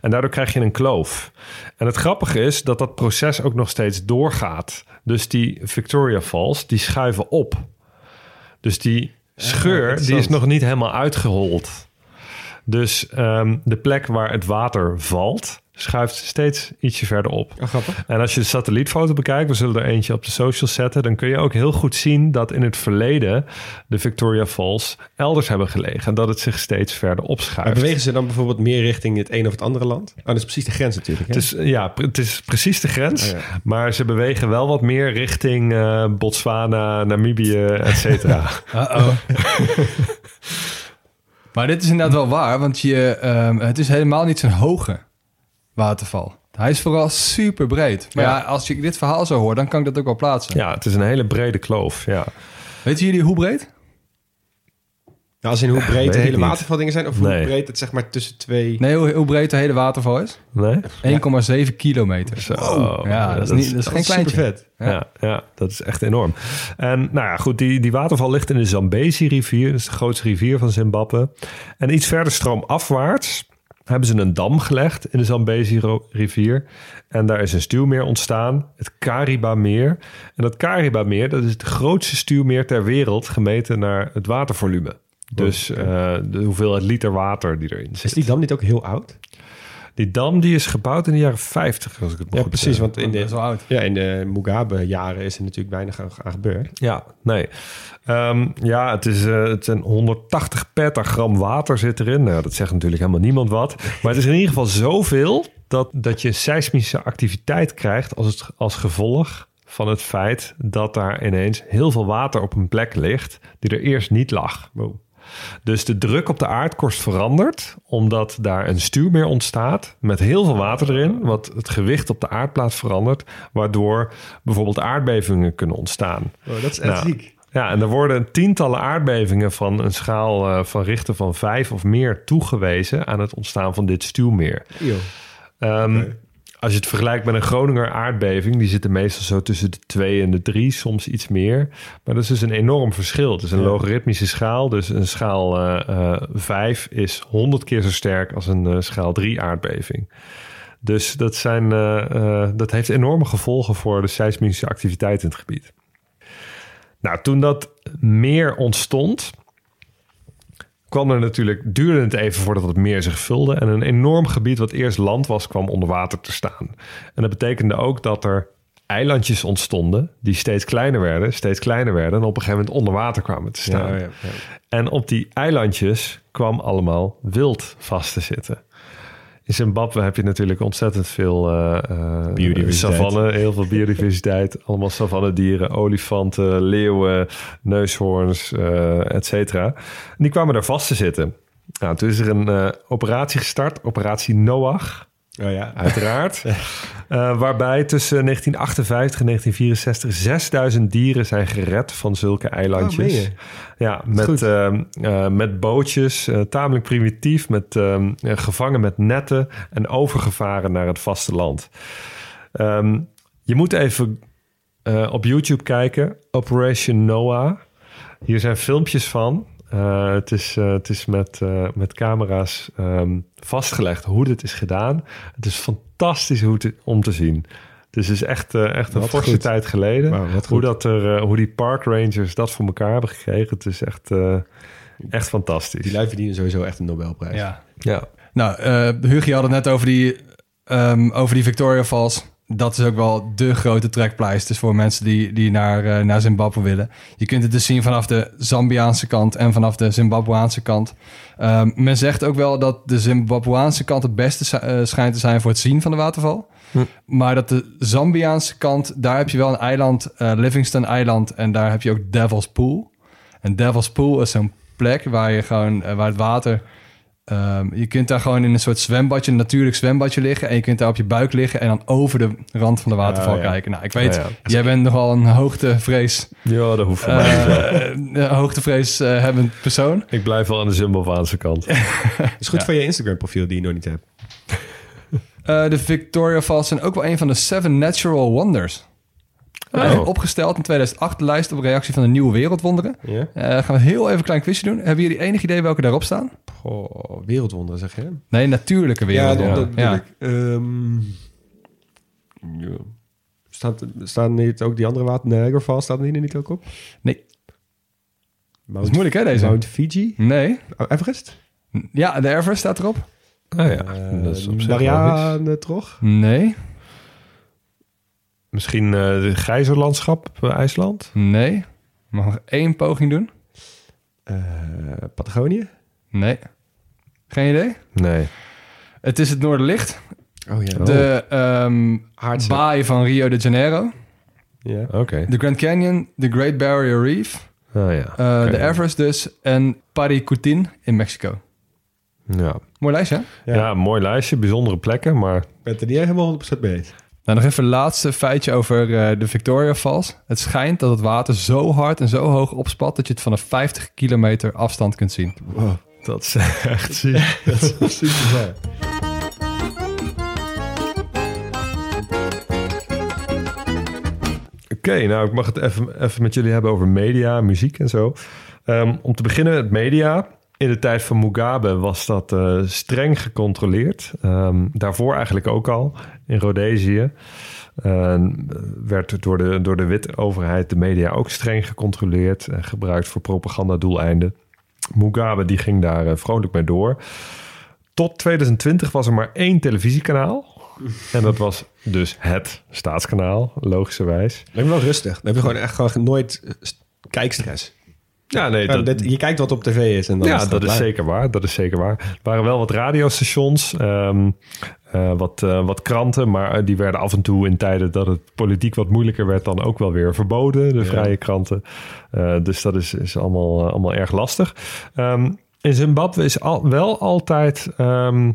Speaker 2: En daardoor krijg je een kloof. En het grappige is dat dat proces ook nog steeds doorgaat. Dus die Victoria Falls, die schuiven op. Dus die scheur, die is nog niet helemaal uitgehold. Dus ehm, de plek waar het water valt, schuift steeds ietsje verder op.
Speaker 3: Oh, grappig.
Speaker 2: En als je de satellietfoto bekijkt, we zullen er eentje op de socials zetten, dan kun je ook heel goed zien dat in het verleden de Victoria Falls elders hebben gelegen en dat het zich steeds verder
Speaker 3: Maar
Speaker 2: opschuift.
Speaker 3: bewegen ze dan bijvoorbeeld meer richting het een of het andere land? Oh, dat is precies de grens natuurlijk. Hè?
Speaker 2: Het is, ja, het is precies de grens,
Speaker 3: Oh, ja.
Speaker 2: maar ze bewegen wel wat meer richting eh, Botswana, Namibië, et cetera. (laughs)
Speaker 4: Uh-oh. (laughs) maar dit is inderdaad wel waar, want je, ehm, het is helemaal niet zo'n hoge waterval. Hij is vooral super breed. Maar ja.
Speaker 2: Ja.
Speaker 4: als ik dit verhaal zo hoor, dan kan ik dat ook wel plaatsen.
Speaker 2: ja, het is een hele brede kloof. Ja.
Speaker 4: Weten jullie hoe breed?
Speaker 3: Nou, als in hoe breed
Speaker 2: weet
Speaker 3: de hele watervaldingen zijn? Of hoe breed het zeg maar tussen twee...
Speaker 4: Nee, hoe, hoe breed de hele waterval is? 1,7
Speaker 2: Nee? (laughs)
Speaker 4: kilometer.
Speaker 2: Zo.
Speaker 4: Ja, dat is, niet, dat is geen kleintje.
Speaker 3: Super vet.
Speaker 2: Ja. Ja, dat is echt enorm. En nou ja, goed, die, die waterval ligt in de Zambezi-rivier. Dat is de grootste rivier van Zimbabwe. En iets verder stroomafwaarts hebben ze een dam gelegd in de Zambezi-rivier. En daar is een stuwmeer ontstaan, het Kariba-meer. En dat Kariba-meer, dat is het grootste stuwmeer ter wereld... gemeten naar het watervolume. Dus eh, de hoeveelheid liter water die erin
Speaker 3: Is
Speaker 2: zit.
Speaker 3: die dam niet ook heel oud?
Speaker 2: Die dam die is gebouwd in de jaren 50, als ik het me
Speaker 3: Ja,
Speaker 2: goed
Speaker 3: precies.
Speaker 2: zeg.
Speaker 3: Want in de,
Speaker 4: oud.
Speaker 3: ja, in de Mugabe-jaren is er natuurlijk weinig aan, aan gebeurd.
Speaker 2: Ja, nee. Ehm, ja, het, is, eh, het zijn 180 petagram water zit erin. Nou, dat zegt natuurlijk helemaal niemand wat. Maar het is in ieder geval zoveel dat, dat je seismische activiteit krijgt als, het, als gevolg van het feit dat daar ineens heel veel water op een plek ligt die er eerst niet lag. Dus de druk op de aardkorst verandert, omdat daar een stuwmeer ontstaat met heel veel water erin, wat het gewicht op de aardplaat verandert, waardoor bijvoorbeeld aardbevingen kunnen ontstaan.
Speaker 3: Oh, dat is echt
Speaker 2: Nou,
Speaker 3: ziek.
Speaker 2: Ja, en er worden tientallen aardbevingen van een schaal eh, van richten van vijf of meer toegewezen aan het ontstaan van dit stuwmeer. Ehm, Als je het vergelijkt met een Groninger aardbeving, die zitten meestal zo tussen de 2 en de 3, soms iets meer. Maar dat is dus een enorm verschil. Het is een logaritmische schaal, dus een schaal eh 5 is 100 keer zo sterk als een eh, schaal 3 aardbeving. Dus dat, zijn, eh, eh, dat heeft enorme gevolgen voor de seismische activiteit in het gebied. Nou, toen dat meer ontstond, kwam er natuurlijk, duurde het even voordat het meer zich vulde. En een enorm gebied wat eerst land was, kwam onder water te staan. En dat betekende ook dat er eilandjes ontstonden die steeds kleiner werden, steeds kleiner werden. En op een gegeven moment onder water kwamen te staan.
Speaker 3: Ja, ja, ja.
Speaker 2: En op die eilandjes kwam allemaal wild vast te zitten. In Zimbabwe heb je natuurlijk ontzettend veel eh, eh,
Speaker 3: Biodiversiteit.
Speaker 2: savanne, heel veel biodiversiteit. (laughs) allemaal savannedieren, olifanten, leeuwen, neushoorns, eh et cetera. En die kwamen daar vast te zitten. Nou, toen is er een eh, operatie gestart, operatie Noach.
Speaker 3: Oh ja.
Speaker 2: Uiteraard. (laughs) Eh, waarbij tussen 1958 en 1964 6000 dieren zijn gered van zulke
Speaker 3: Oh,
Speaker 2: eilandjes.
Speaker 3: je?
Speaker 2: ja, met, ehm, eh, met bootjes, eh, tamelijk primitief, met, ehm, eh, gevangen met netten en overgevaren naar het vasteland. Ehm, je moet even op YouTube kijken, Operation Noah. Hier zijn filmpjes van. Het, is, het is met, met camera's vastgelegd hoe dit is gedaan. Het is fantastisch hoe te- om te zien. Dus het is echt, eh, echt een
Speaker 3: Wat
Speaker 2: forse
Speaker 3: goed.
Speaker 2: tijd geleden. Hoe, dat er, eh, hoe die park rangers dat voor elkaar hebben gekregen. Het is echt, eh, echt fantastisch.
Speaker 3: Die lui verdienen sowieso echt een Nobelprijs.
Speaker 4: Ja.
Speaker 2: ja.
Speaker 4: Nou, eh Hugo had het net over die, ehm, over die Victoria Falls. Dat is ook wel de grote trekpleister voor mensen die, die naar, eh, naar Zimbabwe willen. Je kunt het dus zien vanaf de Zambiaanse kant en vanaf de Zimbabweaanse kant. Ehm, men zegt ook wel dat de Zimbabweaanse kant het beste eh, schijnt te zijn voor het zien van de waterval. Maar dat de Zambiaanse kant, daar heb je wel een eiland, eh, Livingston Eiland. En daar heb je ook Devil's Pool. En Devil's Pool is zo'n plek waar je gewoon, waar het water Ehm, je kunt daar gewoon in een soort zwembadje, een natuurlijk zwembadje liggen. En je kunt daar op je buik liggen en dan over de rand van de waterval
Speaker 3: Oh, ja.
Speaker 4: kijken. Nou, ik weet,
Speaker 2: Ja, ja.
Speaker 4: jij bent nogal een hoogtevrees,
Speaker 2: ja, dat hoeft voor mij niet.
Speaker 4: eh (laughs) een hoogtevrees eh, hebbend persoon.
Speaker 2: Ik blijf wel aan de Zimbabweanse kant. (laughs)
Speaker 3: is goed voor je Instagram profiel die je nog niet hebt.
Speaker 4: Eh, de Victoria Falls zijn ook wel een van de Seven Natural Wonders.
Speaker 2: Oh.
Speaker 4: Opgesteld in 2008, de lijst op reactie van de Nieuwe Wereldwonderen.
Speaker 3: Ja?
Speaker 4: Eh, gaan we heel even een klein quizje doen. Hebben jullie enig idee welke daarop staan?
Speaker 3: Goh, wereldwonderen zeg je?
Speaker 4: Nee, natuurlijke
Speaker 3: Ja,
Speaker 4: wereldwonderen.
Speaker 3: dat, dat ik. Ehm, ja. Staat, staan niet ook die andere water, Niagara Falls, staat die er niet ook op?
Speaker 4: Nee,
Speaker 3: Mount,
Speaker 4: dat is moeilijk hè deze?
Speaker 3: Mount Fiji?
Speaker 4: Nee.
Speaker 3: Oh, Everest?
Speaker 4: Ja, de Everest staat erop.
Speaker 2: Oh ja,
Speaker 3: Eh,
Speaker 2: dat is op zich.
Speaker 3: Marianne toch?
Speaker 4: Nee,
Speaker 2: Misschien eh de gijzerlandschap op eh, IJsland?
Speaker 4: nee. Mag nog één poging doen?
Speaker 3: Eh, Patagonië?
Speaker 4: Nee. Geen idee?
Speaker 2: Nee.
Speaker 4: Het is het Noorderlicht.
Speaker 3: Oh ja.
Speaker 4: De ehm
Speaker 3: Haartse.
Speaker 4: baai van Rio de Janeiro.
Speaker 3: ja.
Speaker 2: Oké.
Speaker 4: De Grand Canyon. De Great Barrier Reef.
Speaker 2: Oh ja.
Speaker 4: eh. De Everest dus. En Paricutin in Mexico.
Speaker 2: Ja.
Speaker 4: Mooi lijstje, hè?
Speaker 2: Ja. mooi lijstje, bijzondere plekken, maar
Speaker 3: Ik ben het er niet helemaal 100% mee eens.
Speaker 4: Nou, nog even een laatste feitje over eh, de Victoria Falls. Het schijnt dat het water zo hard en zo hoog opspat... dat je het vanaf 50 kilometer afstand kunt zien.
Speaker 3: Wow.
Speaker 2: dat is echt (laughs) ziek.
Speaker 3: Dat is super.
Speaker 2: Oké, nou ik mag het even, even met jullie hebben over media, muziek en zo. Ehm, om te beginnen met media. In de tijd van Mugabe was dat eh, streng gecontroleerd. Ehm, daarvoor eigenlijk ook al in Rhodesië. Eh, werd door de, door de witte overheid de media ook streng gecontroleerd en gebruikt voor propagandadoeleinden. Mugabe die ging daar eh, vrolijk mee door. Tot 2020 was er maar één televisiekanaal. En dat was dus het staatskanaal, logischerwijs.
Speaker 3: Lijkt me wel rustig. Dan heb je gewoon echt gewoon nooit eh, st- kijkstress.
Speaker 2: Ja, nee, dat,
Speaker 3: je kijkt wat op tv is en dan
Speaker 2: ja,
Speaker 3: is
Speaker 2: dat is zeker waar. Dat is zeker waar. Er waren wel wat radiostations, eh, wat, eh, wat kranten, maar eh, die werden af en toe in tijden dat het politiek wat moeilijker werd, dan ook wel weer verboden, de vrije kranten. Dus dat is, is allemaal, allemaal erg lastig. Ehm, in Zimbabwe is al, wel altijd ehm,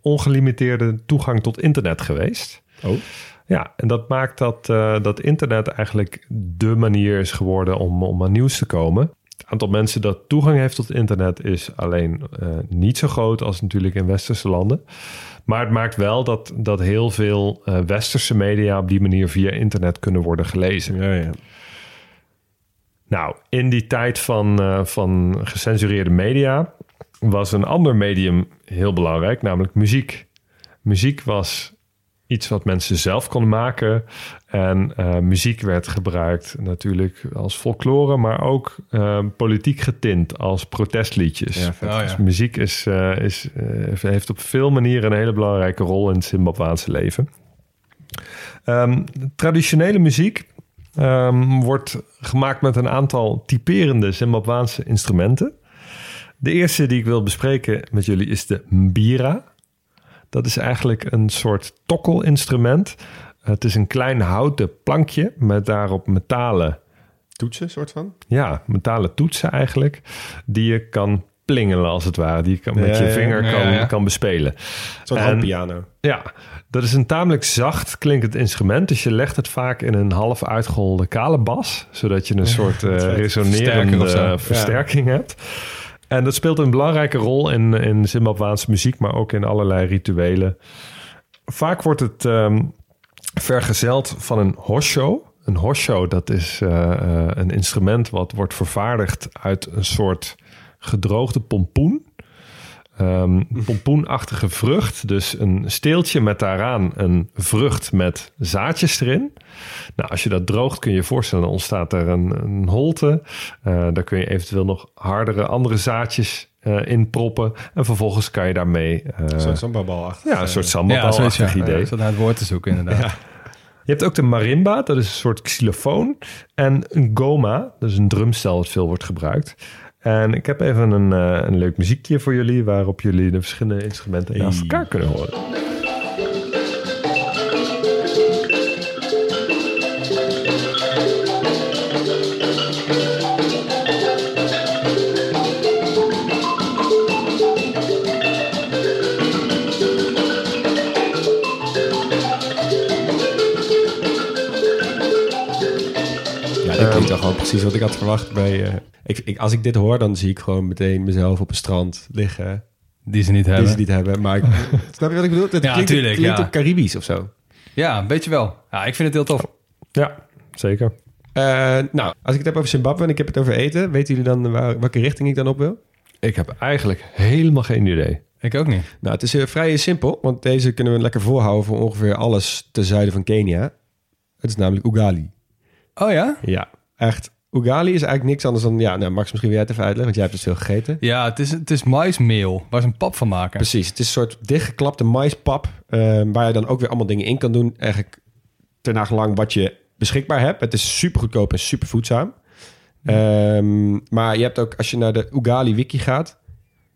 Speaker 2: ongelimiteerde toegang tot internet geweest.
Speaker 3: Oh.
Speaker 2: Ja, en dat maakt dat, dat internet eigenlijk de manier is geworden om, om aan nieuws te komen. Het aantal mensen dat toegang heeft tot internet is alleen eh, niet zo groot als natuurlijk in westerse landen. Maar het maakt wel dat, dat heel veel eh, westerse media op die manier via internet kunnen worden gelezen.
Speaker 3: Ja, ja.
Speaker 2: Nou, in die tijd van, eh, van gecensureerde media was een ander medium heel belangrijk, namelijk muziek. Muziek was iets wat mensen zelf konden maken. En eh, muziek werd gebruikt natuurlijk als folklore, maar ook eh, politiek getint als protestliedjes.
Speaker 3: Ja, vet.
Speaker 4: Ja.
Speaker 2: Dus muziek is, eh, is, eh, heeft op veel manieren een hele belangrijke rol in het Zimbabwaanse leven. Ehm, traditionele muziek ehm, wordt gemaakt met een aantal typerende Zimbabwaanse instrumenten. De eerste die ik wil bespreken met jullie is de mbira. Dat is eigenlijk een soort tokkelinstrument. Het is een klein houten plankje met daarop metalen
Speaker 3: Toetsen, soort van?
Speaker 2: ja, metalen toetsen eigenlijk. Die je kan plingelen als het ware. Die je kan, met
Speaker 3: Ja,
Speaker 2: je vinger
Speaker 4: ja,
Speaker 2: kan,
Speaker 4: ja.
Speaker 2: kan bespelen.
Speaker 3: Zo'n handpiano.
Speaker 2: Ja, dat is een tamelijk zacht klinkend instrument. Dus je legt het vaak in een half uitgeholde kale bas. Zodat je een soort (laughs)
Speaker 4: Versterker
Speaker 2: resonerende versterking hebt. En dat speelt een belangrijke rol in, in Zimbabwaanse muziek, maar ook in allerlei rituelen. Vaak wordt het ehm, vergezeld van een hosho. Een hosho, dat is eh, eh, een instrument wat wordt vervaardigd uit een soort gedroogde pompoen. Ehm, pompoenachtige vrucht. Dus een steeltje met daaraan een vrucht met zaadjes erin. Nou, als je dat droogt kun je je voorstellen, dan ontstaat er een, een holte. Eh, daar kun je eventueel nog hardere andere zaadjes eh, in proppen. En vervolgens kan je daarmee... eh,
Speaker 3: Zo'n sambabal achter.
Speaker 2: ja, een soort
Speaker 4: Ja,
Speaker 2: sambalbalachtig
Speaker 4: zoiets, ja.
Speaker 2: idee.
Speaker 4: Ik zat naar het woord te zoeken, inderdaad.
Speaker 2: Je hebt ook de marimba, dat is een soort xylofoon. En een goma, dat is een drumstel dat veel wordt gebruikt. En ik heb even een, eh, een leuk muziekje voor jullie... waarop jullie de verschillende instrumenten naast elkaar kunnen horen.
Speaker 3: Gewoon precies wat ik had verwacht bij... eh, ik, ik, als ik dit hoor, dan zie ik gewoon meteen mezelf op een strand liggen.
Speaker 4: Die ze niet
Speaker 3: Die
Speaker 4: hebben.
Speaker 3: ze niet hebben. Maar ik, (laughs) snap je wat ik bedoel? Het
Speaker 4: Ja,
Speaker 3: klinkt,
Speaker 4: tuurlijk,
Speaker 3: klinkt
Speaker 4: ja.
Speaker 3: op Caribisch of zo.
Speaker 4: Ja, weet je wel. Ja, ik vind het heel tof.
Speaker 2: Ja, zeker.
Speaker 3: Eh, nou, als ik het heb over Zimbabwe en ik heb het over eten... weten jullie dan waar, welke richting ik dan op wil?
Speaker 2: Ik heb eigenlijk helemaal geen idee.
Speaker 4: Ik ook niet.
Speaker 3: Nou, het is eh, vrij simpel, want deze kunnen we lekker voorhouden... voor ongeveer alles ten zuiden van Kenia. Het is namelijk ugali.
Speaker 4: Oh ja?
Speaker 3: Ja, echt. Ugali is eigenlijk niks anders dan... Ja, nou, Max, misschien wil jij het even uitleggen, want jij hebt het veel gegeten.
Speaker 4: Ja, het is, het is maismeel waar ze een pap van maken.
Speaker 3: Precies, het is een soort dichtgeklapte maispap... eh, waar je dan ook weer allemaal dingen in kan doen. Eigenlijk ten nagelang wat je beschikbaar hebt. Het is super goedkoop en super voedzaam. Ehm, maar je hebt ook, als je naar de Ugali wiki gaat...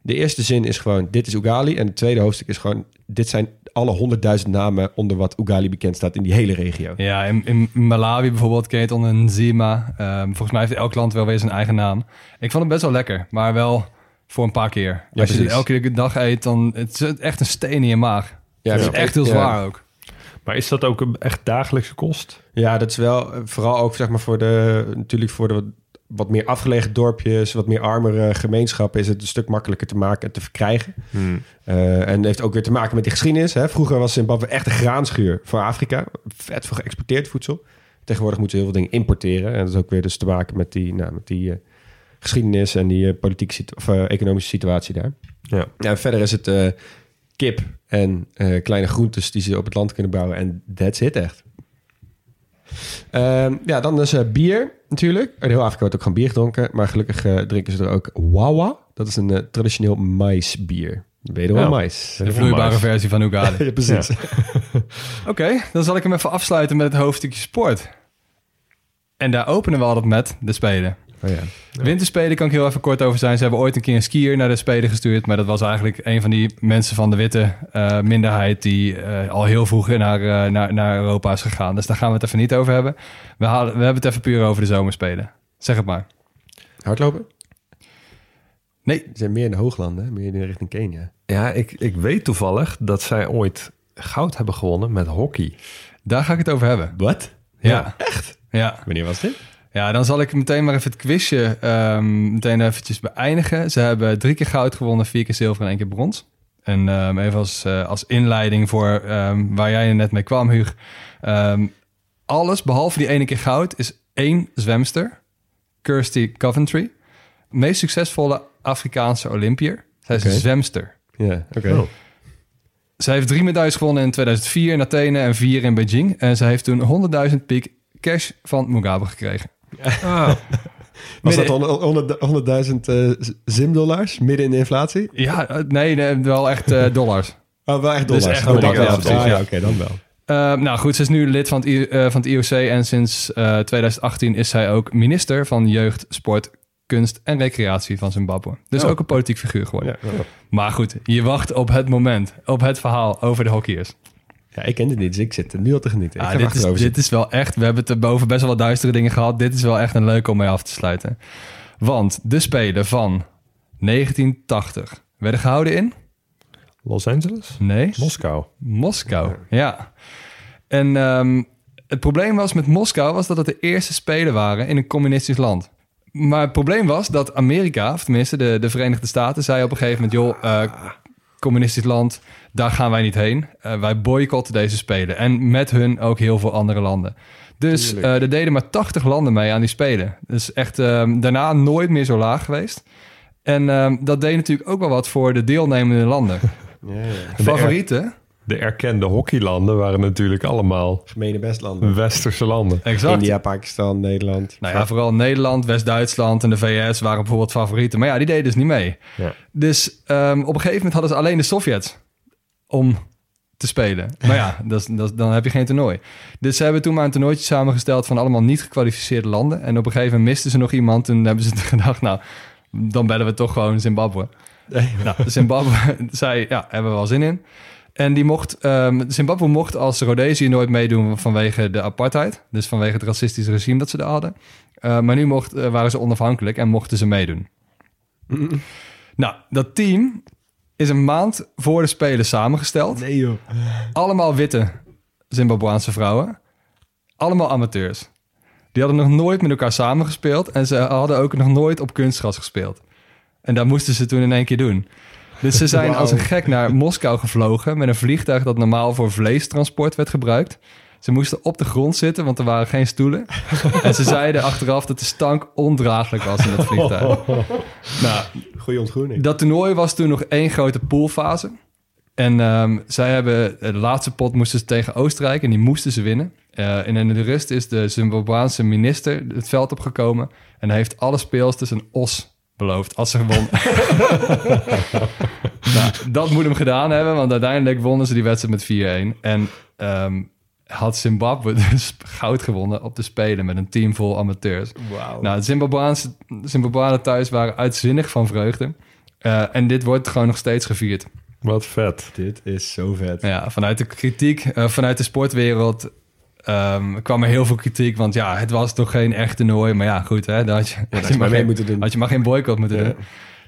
Speaker 3: De eerste zin is gewoon, dit is Ugali. En het tweede hoofdstuk is gewoon... dit zijn alle honderdduizend namen onder wat Ugali bekend staat in die hele regio.
Speaker 4: Ja, in, in Malawi bijvoorbeeld ken je het onder een Zima. Ehm, volgens mij heeft elk land wel weer zijn eigen naam. Ik vond het best wel lekker, maar wel voor een paar keer.
Speaker 3: Ja,
Speaker 4: Als je het elke dag eet, dan het is echt een steen in je maag.
Speaker 3: Ja,
Speaker 4: het is
Speaker 3: ja.
Speaker 4: echt heel
Speaker 3: Ja.
Speaker 4: zwaar ook.
Speaker 2: Maar is dat ook een echt dagelijkse kost?
Speaker 3: Ja, dat is wel eh, vooral ook zeg maar voor de natuurlijk voor de wat, meer afgelegen dorpjes, wat meer armere gemeenschappen is het een stuk makkelijker te maken en te verkrijgen. Eh, en heeft ook weer te maken met die geschiedenis. Hè. Vroeger was Zimbabwe echt een graanschuur voor Afrika, vet voor geëxporteerd voedsel. Tegenwoordig moeten ze heel veel dingen importeren en dat is ook weer dus te maken met die, nou, met die eh, geschiedenis en die eh, politieke situ- of economische situatie daar.
Speaker 2: Ja.
Speaker 3: Verder is het kip en kleine groentes die ze op het land kunnen bouwen. En that's it echt. Ehm, ja, dan is eh, bier natuurlijk. In heel Afrika wordt ook gewoon bier gedronken. Maar gelukkig eh, drinken ze er ook wawa. Dat is een eh, traditioneel maisbier. Wederom
Speaker 2: Ja.
Speaker 3: mais.
Speaker 4: De vloeibare versie van Ugali. (laughs)
Speaker 3: Ja, precies. (laughs)
Speaker 4: Oké, dan zal ik hem even afsluiten met het hoofdstukje sport. En daar openen we altijd met de Spelen.
Speaker 3: Oh ja.
Speaker 4: Winterspelen kan ik heel even kort over zijn. Ze hebben ooit een keer een skier naar de Spelen gestuurd. Maar dat was eigenlijk een van die mensen van de witte eh, minderheid... die eh, al heel vroeg naar, eh, naar, naar Europa is gegaan. Dus daar gaan we het even niet over hebben. We, halen, we hebben het even puur over de zomerspelen. Zeg het maar.
Speaker 3: Hardlopen?
Speaker 4: Nee.
Speaker 3: Ze zijn meer in de hooglanden, hè? meer in de richting Kenia.
Speaker 2: Ja, ik, ik weet toevallig dat zij ooit goud hebben gewonnen met hockey.
Speaker 4: Daar ga ik het over hebben.
Speaker 3: Wat?
Speaker 4: Ja. Echt? Ja.
Speaker 3: Wanneer was dit?
Speaker 4: Ja, dan zal ik meteen maar even het quizje ehm, meteen eventjes beëindigen. Ze hebben drie keer goud gewonnen, vier keer zilver en één keer brons. En ehm, even als, eh, als inleiding voor ehm, waar jij net mee kwam, Huug. Ehm, alles, behalve die ene keer goud, is één zwemster. Kirsty Coventry. Meest succesvolle Afrikaanse Olympiër. Zij is een zwemster.
Speaker 3: Ja, oké.
Speaker 2: Oh.
Speaker 4: Zij heeft drie medailles gewonnen in 2004 in Athene en vier in Beijing. En zij heeft toen 100.000 piek cash van Mugabe gekregen.
Speaker 2: Ah, (laughs)
Speaker 3: Was dat honderd- 100.000 eh, zimdollars midden in de inflatie?
Speaker 4: Ja, eh, nee, nee wel echt eh, dollars. (laughs)
Speaker 3: Oh, wel echt
Speaker 4: Dus
Speaker 3: dollars.
Speaker 4: echt
Speaker 3: Oh,
Speaker 4: dollars, ja, precies,
Speaker 3: Ah, ja,
Speaker 4: ja.
Speaker 3: oké, dan wel.
Speaker 4: Nou goed, ze is nu lid van het, I- van het IOC en sinds eh, 2018 is zij ook minister van Jeugd, Sport, Kunst en Recreatie van Zimbabwe. Dus
Speaker 3: Oh.
Speaker 4: ook een politiek figuur geworden.
Speaker 3: Ja.
Speaker 4: Maar goed, je wacht op het moment, op het verhaal over de hockeyers.
Speaker 3: Ja, ik ken het niet, dus ik zit er nu al te genieten. Ik
Speaker 4: Ah,
Speaker 3: ga
Speaker 4: dit, is, dit is wel echt, we hebben het erboven best wel wat duistere dingen gehad. Dit is wel echt een leuke om mee af te sluiten. Want de Spelen van 1980 werden gehouden in?
Speaker 2: Los Angeles?
Speaker 4: Nee.
Speaker 2: Moskou.
Speaker 4: Moskou, ja. En ehm, het probleem was met Moskou was dat het de eerste spelen waren in een communistisch land. Maar het probleem was dat Amerika, of tenminste de, de Verenigde Staten, zei op een gegeven moment: joh, eh, communistisch land, daar gaan wij niet heen. Eh, wij boycotten deze spelen. En met hun ook heel veel andere landen. Dus eh, er deden maar 80 landen mee aan die spelen. Dus echt ehm, daarna nooit meer zo laag geweest. En ehm, dat deed natuurlijk ook wel wat voor de deelnemende landen. (laughs)
Speaker 3: Ja, ja.
Speaker 4: Favorieten?
Speaker 2: De erkende hockeylanden waren natuurlijk allemaal
Speaker 3: Gemene bestlanden.
Speaker 2: westerse landen.
Speaker 4: Exact.
Speaker 3: India, Pakistan, Nederland.
Speaker 4: Nou ja, vooral Nederland, West-Duitsland en de VS waren bijvoorbeeld favorieten. Maar ja, die deden dus niet mee.
Speaker 2: Ja.
Speaker 4: Dus ehm, op een gegeven moment hadden ze alleen de Sovjets om te spelen. Maar (laughs) ja, dat is, dat dan heb je geen toernooi. Dus ze hebben toen maar een toernooitje samengesteld van allemaal niet gekwalificeerde landen. En op een gegeven moment misten ze nog iemand. Toen hebben ze (laughs) gedacht, nou, dan bellen we toch gewoon Zimbabwe. Nou, Zimbabwe (laughs) zei, ja, hebben we wel zin in. En die mocht, ehm, Zimbabwe mocht als Rhodesië nooit meedoen vanwege de apartheid. Dus vanwege het racistische regime dat ze daar hadden. Eh, maar nu mocht, eh, waren ze onafhankelijk en mochten ze meedoen. Nou, dat team is een maand voor de Spelen samengesteld.
Speaker 3: Nee joh.
Speaker 4: Allemaal witte Zimbabwaanse vrouwen. Allemaal amateurs. Die hadden nog nooit met elkaar samengespeeld. En ze hadden ook nog nooit op kunstgras gespeeld. En dat moesten ze toen in één keer doen. Dus ze zijn als een gek naar Moskou gevlogen... met een vliegtuig dat normaal voor vleestransport werd gebruikt. Ze moesten op de grond zitten, want er waren geen stoelen. (laughs) en ze zeiden achteraf dat de stank ondraaglijk was in dat vliegtuig. (laughs) Nou,
Speaker 3: Goeie ontgroening.
Speaker 4: dat toernooi was toen nog één grote poolfase. En ehm, zij hebben de laatste pot moesten ze tegen Oostenrijk en die moesten ze winnen. Eh, en in de rust is de Zimbabwaanse minister het veld opgekomen en hij heeft alle speelsters een os beloofd als ze won. (laughs) nou, dat moet hem gedaan hebben, want uiteindelijk wonnen ze die wedstrijd met 4-1. En ehm, had Zimbabwe (laughs) dus goud gewonnen op de Spelen met een team vol amateurs.
Speaker 3: Wauw.
Speaker 4: Nou, de Zimbabwaanse, Zimbabwanen thuis waren uitzinnig van vreugde. Eh, en dit wordt gewoon nog steeds gevierd.
Speaker 2: Wat vet.
Speaker 3: Dit is zo vet.
Speaker 4: Ja, vanuit de kritiek, eh, vanuit de sportwereld ehm, kwam er heel veel kritiek. Want ja, het was toch geen echt toernooi. Maar ja, goed, hè, daar had je, had
Speaker 3: je
Speaker 4: je,
Speaker 3: maar
Speaker 4: geen,
Speaker 3: moeten doen.
Speaker 4: had je maar geen boycott moeten
Speaker 3: Ja.
Speaker 4: doen.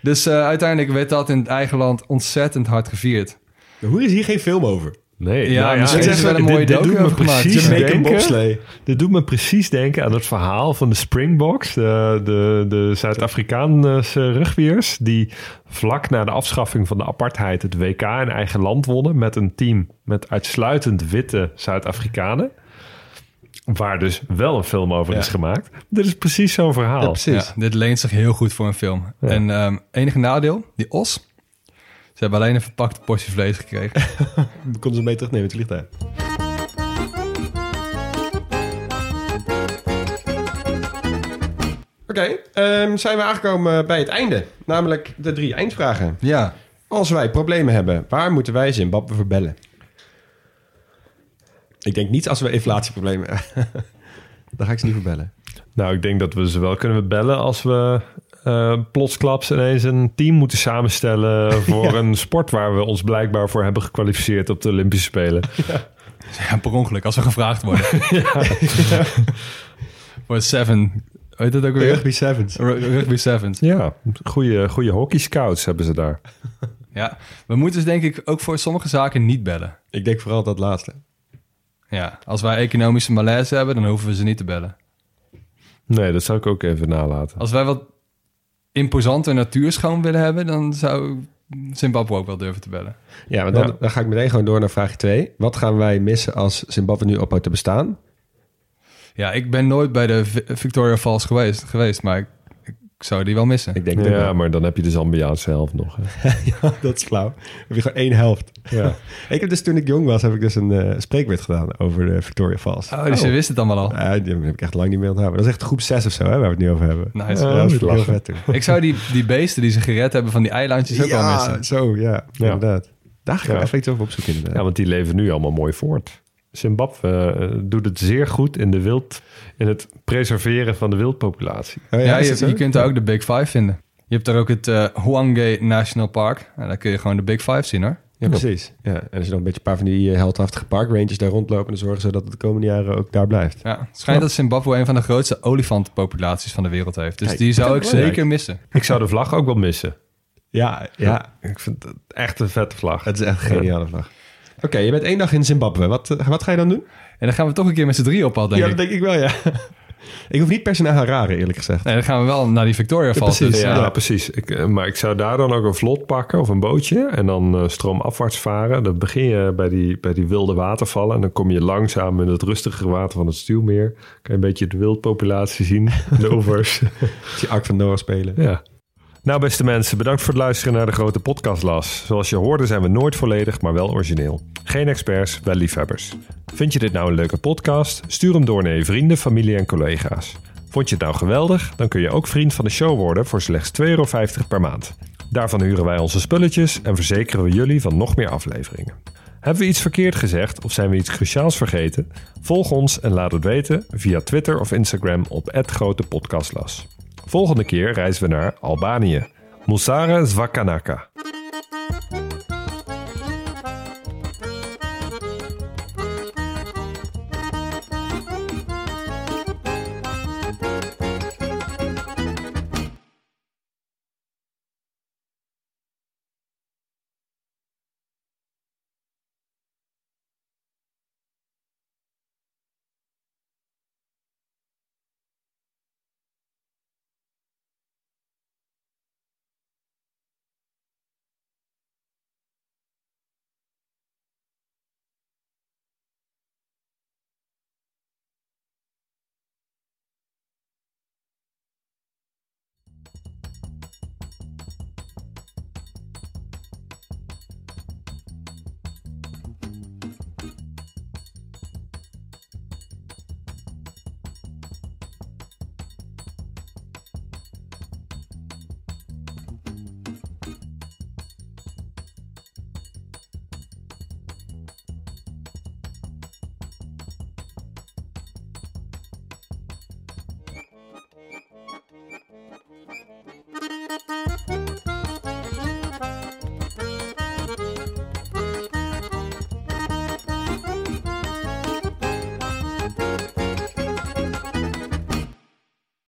Speaker 4: Dus eh, uiteindelijk werd dat in het eigen land ontzettend hard gevierd.
Speaker 3: Hoe is hier geen film over?
Speaker 2: Nee,
Speaker 4: Ja,
Speaker 2: nou
Speaker 4: misschien
Speaker 2: dit-
Speaker 4: is er wel een
Speaker 2: dit-
Speaker 4: mooie
Speaker 2: dit
Speaker 4: docu
Speaker 2: doet me precies denken-. Dit doet me precies denken aan het verhaal van de Springboks, de, de, de Zuid-Afrikaanse rugbiers, die vlak na de afschaffing van de apartheid het WK in eigen land wonnen met een team met uitsluitend witte Zuid-Afrikanen. Waar dus wel een film over
Speaker 3: Ja.
Speaker 2: is gemaakt. Dit is precies zo'n verhaal.
Speaker 3: Ja, precies.
Speaker 4: Ja, dit leent zich heel goed voor een film.
Speaker 2: Ja.
Speaker 4: En ehm, enige nadeel, die os. Ze hebben alleen een verpakte portie vlees gekregen. (laughs)
Speaker 3: Konden ze mee terugnemen, het vliegtuig. Oké, ehm, zijn we aangekomen bij het einde. Namelijk de drie eindvragen.
Speaker 4: ja.
Speaker 3: Als wij problemen hebben, waar moeten wij Zimbabwe voor bellen? Ik denk niet als we inflatieproblemen hebben. (laughs) Daar ga ik ze niet voor bellen.
Speaker 2: Nou, ik denk dat we ze wel kunnen bellen als we eh plotsklaps ineens een team moeten samenstellen (laughs) voor een sport waar we ons blijkbaar voor hebben gekwalificeerd op de Olympische Spelen. (laughs)
Speaker 4: Ja, per ongeluk, als we gevraagd worden. Voor Seven. Weet het ook weer?
Speaker 3: Rugby Sevens.
Speaker 4: Ru- Rugby Sevens.
Speaker 2: Ja, goede, goede hockey scouts hebben ze daar.
Speaker 4: Ja, we moeten dus denk ik ook voor sommige zaken niet bellen.
Speaker 3: Ik denk vooral dat laatste.
Speaker 4: Ja, als wij economische malaise hebben, dan hoeven we ze niet te bellen.
Speaker 2: Nee, dat zou ik ook even nalaten.
Speaker 4: Als wij wat imposante natuurschoon willen hebben, dan zou Zimbabwe ook wel durven te bellen.
Speaker 3: Ja, maar dan,
Speaker 2: Ja.
Speaker 3: dan ga ik meteen gewoon door naar vraag 2. Wat gaan wij missen als Zimbabwe nu ophoudt te bestaan?
Speaker 4: Ja, ik ben nooit bij de Vi- Victoria Falls geweest, geweest maar ik, ik zou die wel missen.
Speaker 3: Ik denk
Speaker 2: Ja,
Speaker 3: wel.
Speaker 2: maar dan heb je de Zambiaanse helft nog. hè. (laughs)
Speaker 3: Ja, dat is flauw. heb je gewoon één helft.
Speaker 2: Ja. (laughs)
Speaker 3: Ik heb dus toen ik jong was, heb ik dus een eh spreekwoord gedaan over de Victoria Falls.
Speaker 4: Oh, dus je wist het allemaal al.
Speaker 3: Ja, die heb ik echt lang niet meer onthouden. Dat is echt groep 6 of zo, hè, waar we het nu over hebben.
Speaker 4: Nice.
Speaker 3: Ja,
Speaker 2: Oh,
Speaker 3: dat is heel vet toen.
Speaker 4: Ik zou die, die beesten die ze gered hebben van die eilandjes ook wel
Speaker 3: Ja,
Speaker 4: missen.
Speaker 3: zo, ja,
Speaker 2: Ja.
Speaker 3: inderdaad. Daar ga ik
Speaker 2: Ja.
Speaker 3: wel even iets over opzoeken inderdaad.
Speaker 2: ja, want die leven nu allemaal mooi voort. Zimbabwe eh, doet het zeer goed in, de wild, in het preserveren van de wildpopulatie.
Speaker 3: Oh,
Speaker 4: Ja, je, kunt daar ook de Big Five vinden. Je hebt daar ook het Hwange National Park. En daar kun je gewoon de Big Five zien hoor.
Speaker 3: Ja, precies. Ja. En als je nog een beetje een paar van die eh, heldhaftige parkrangers daar rondlopen... dan zorgen ze dat het de komende jaren ook daar blijft.
Speaker 4: Ja, het schijnt dat Zimbabwe een van de grootste olifantenpopulaties van de wereld heeft. Dus
Speaker 3: Kijk,
Speaker 4: die zou ik
Speaker 3: belangrijk.
Speaker 4: zeker missen.
Speaker 2: Ik zou de vlag ook wel missen.
Speaker 3: Ja, ja.
Speaker 2: Ik vind het echt een vette vlag.
Speaker 3: Het is echt een geniale vlag. Oké, je bent één dag in Zimbabwe. Wat, wat ga je dan doen?
Speaker 4: En dan gaan we toch een keer met z'n drie op pad, denk
Speaker 3: ja,
Speaker 4: ik.
Speaker 3: dat denk ik wel, ja. ik hoef niet per se naar Harare, eerlijk gezegd.
Speaker 4: Nee, dan gaan we wel naar die Victoria Falls.
Speaker 3: precies,
Speaker 4: dus,
Speaker 2: Ja,
Speaker 4: ja.
Speaker 3: Ja.
Speaker 2: precies. Ik, eh, maar ik zou daar dan ook een vlot pakken of een bootje en dan eh, stroomafwaarts varen. Dan begin je bij die, bij die wilde watervallen en dan kom je langzaam in het rustigere water van het Stuwmeer. Kan je een beetje de wildpopulatie zien, de oevers.
Speaker 3: Die Ark van Noah spelen.
Speaker 2: ja. Nou, beste mensen, bedankt voor het luisteren naar de grote podcastlas. Zoals je hoorde zijn we nooit volledig, maar wel origineel. Geen experts, wel liefhebbers. Vind je dit nou een leuke podcast? Stuur hem door naar je vrienden, familie en collega's. Vond je het nou geweldig? Dan kun je ook vriend van de show worden voor slechts 2,50 euro per maand. Daarvan huren wij onze spulletjes en verzekeren we jullie van nog meer afleveringen. Hebben we iets verkeerd gezegd of zijn we iets cruciaals vergeten? Volg ons en laat het weten via Twitter of Instagram op @grotepodcastlas. Volgende keer reizen we naar Albanië. Musara Zvakanaka.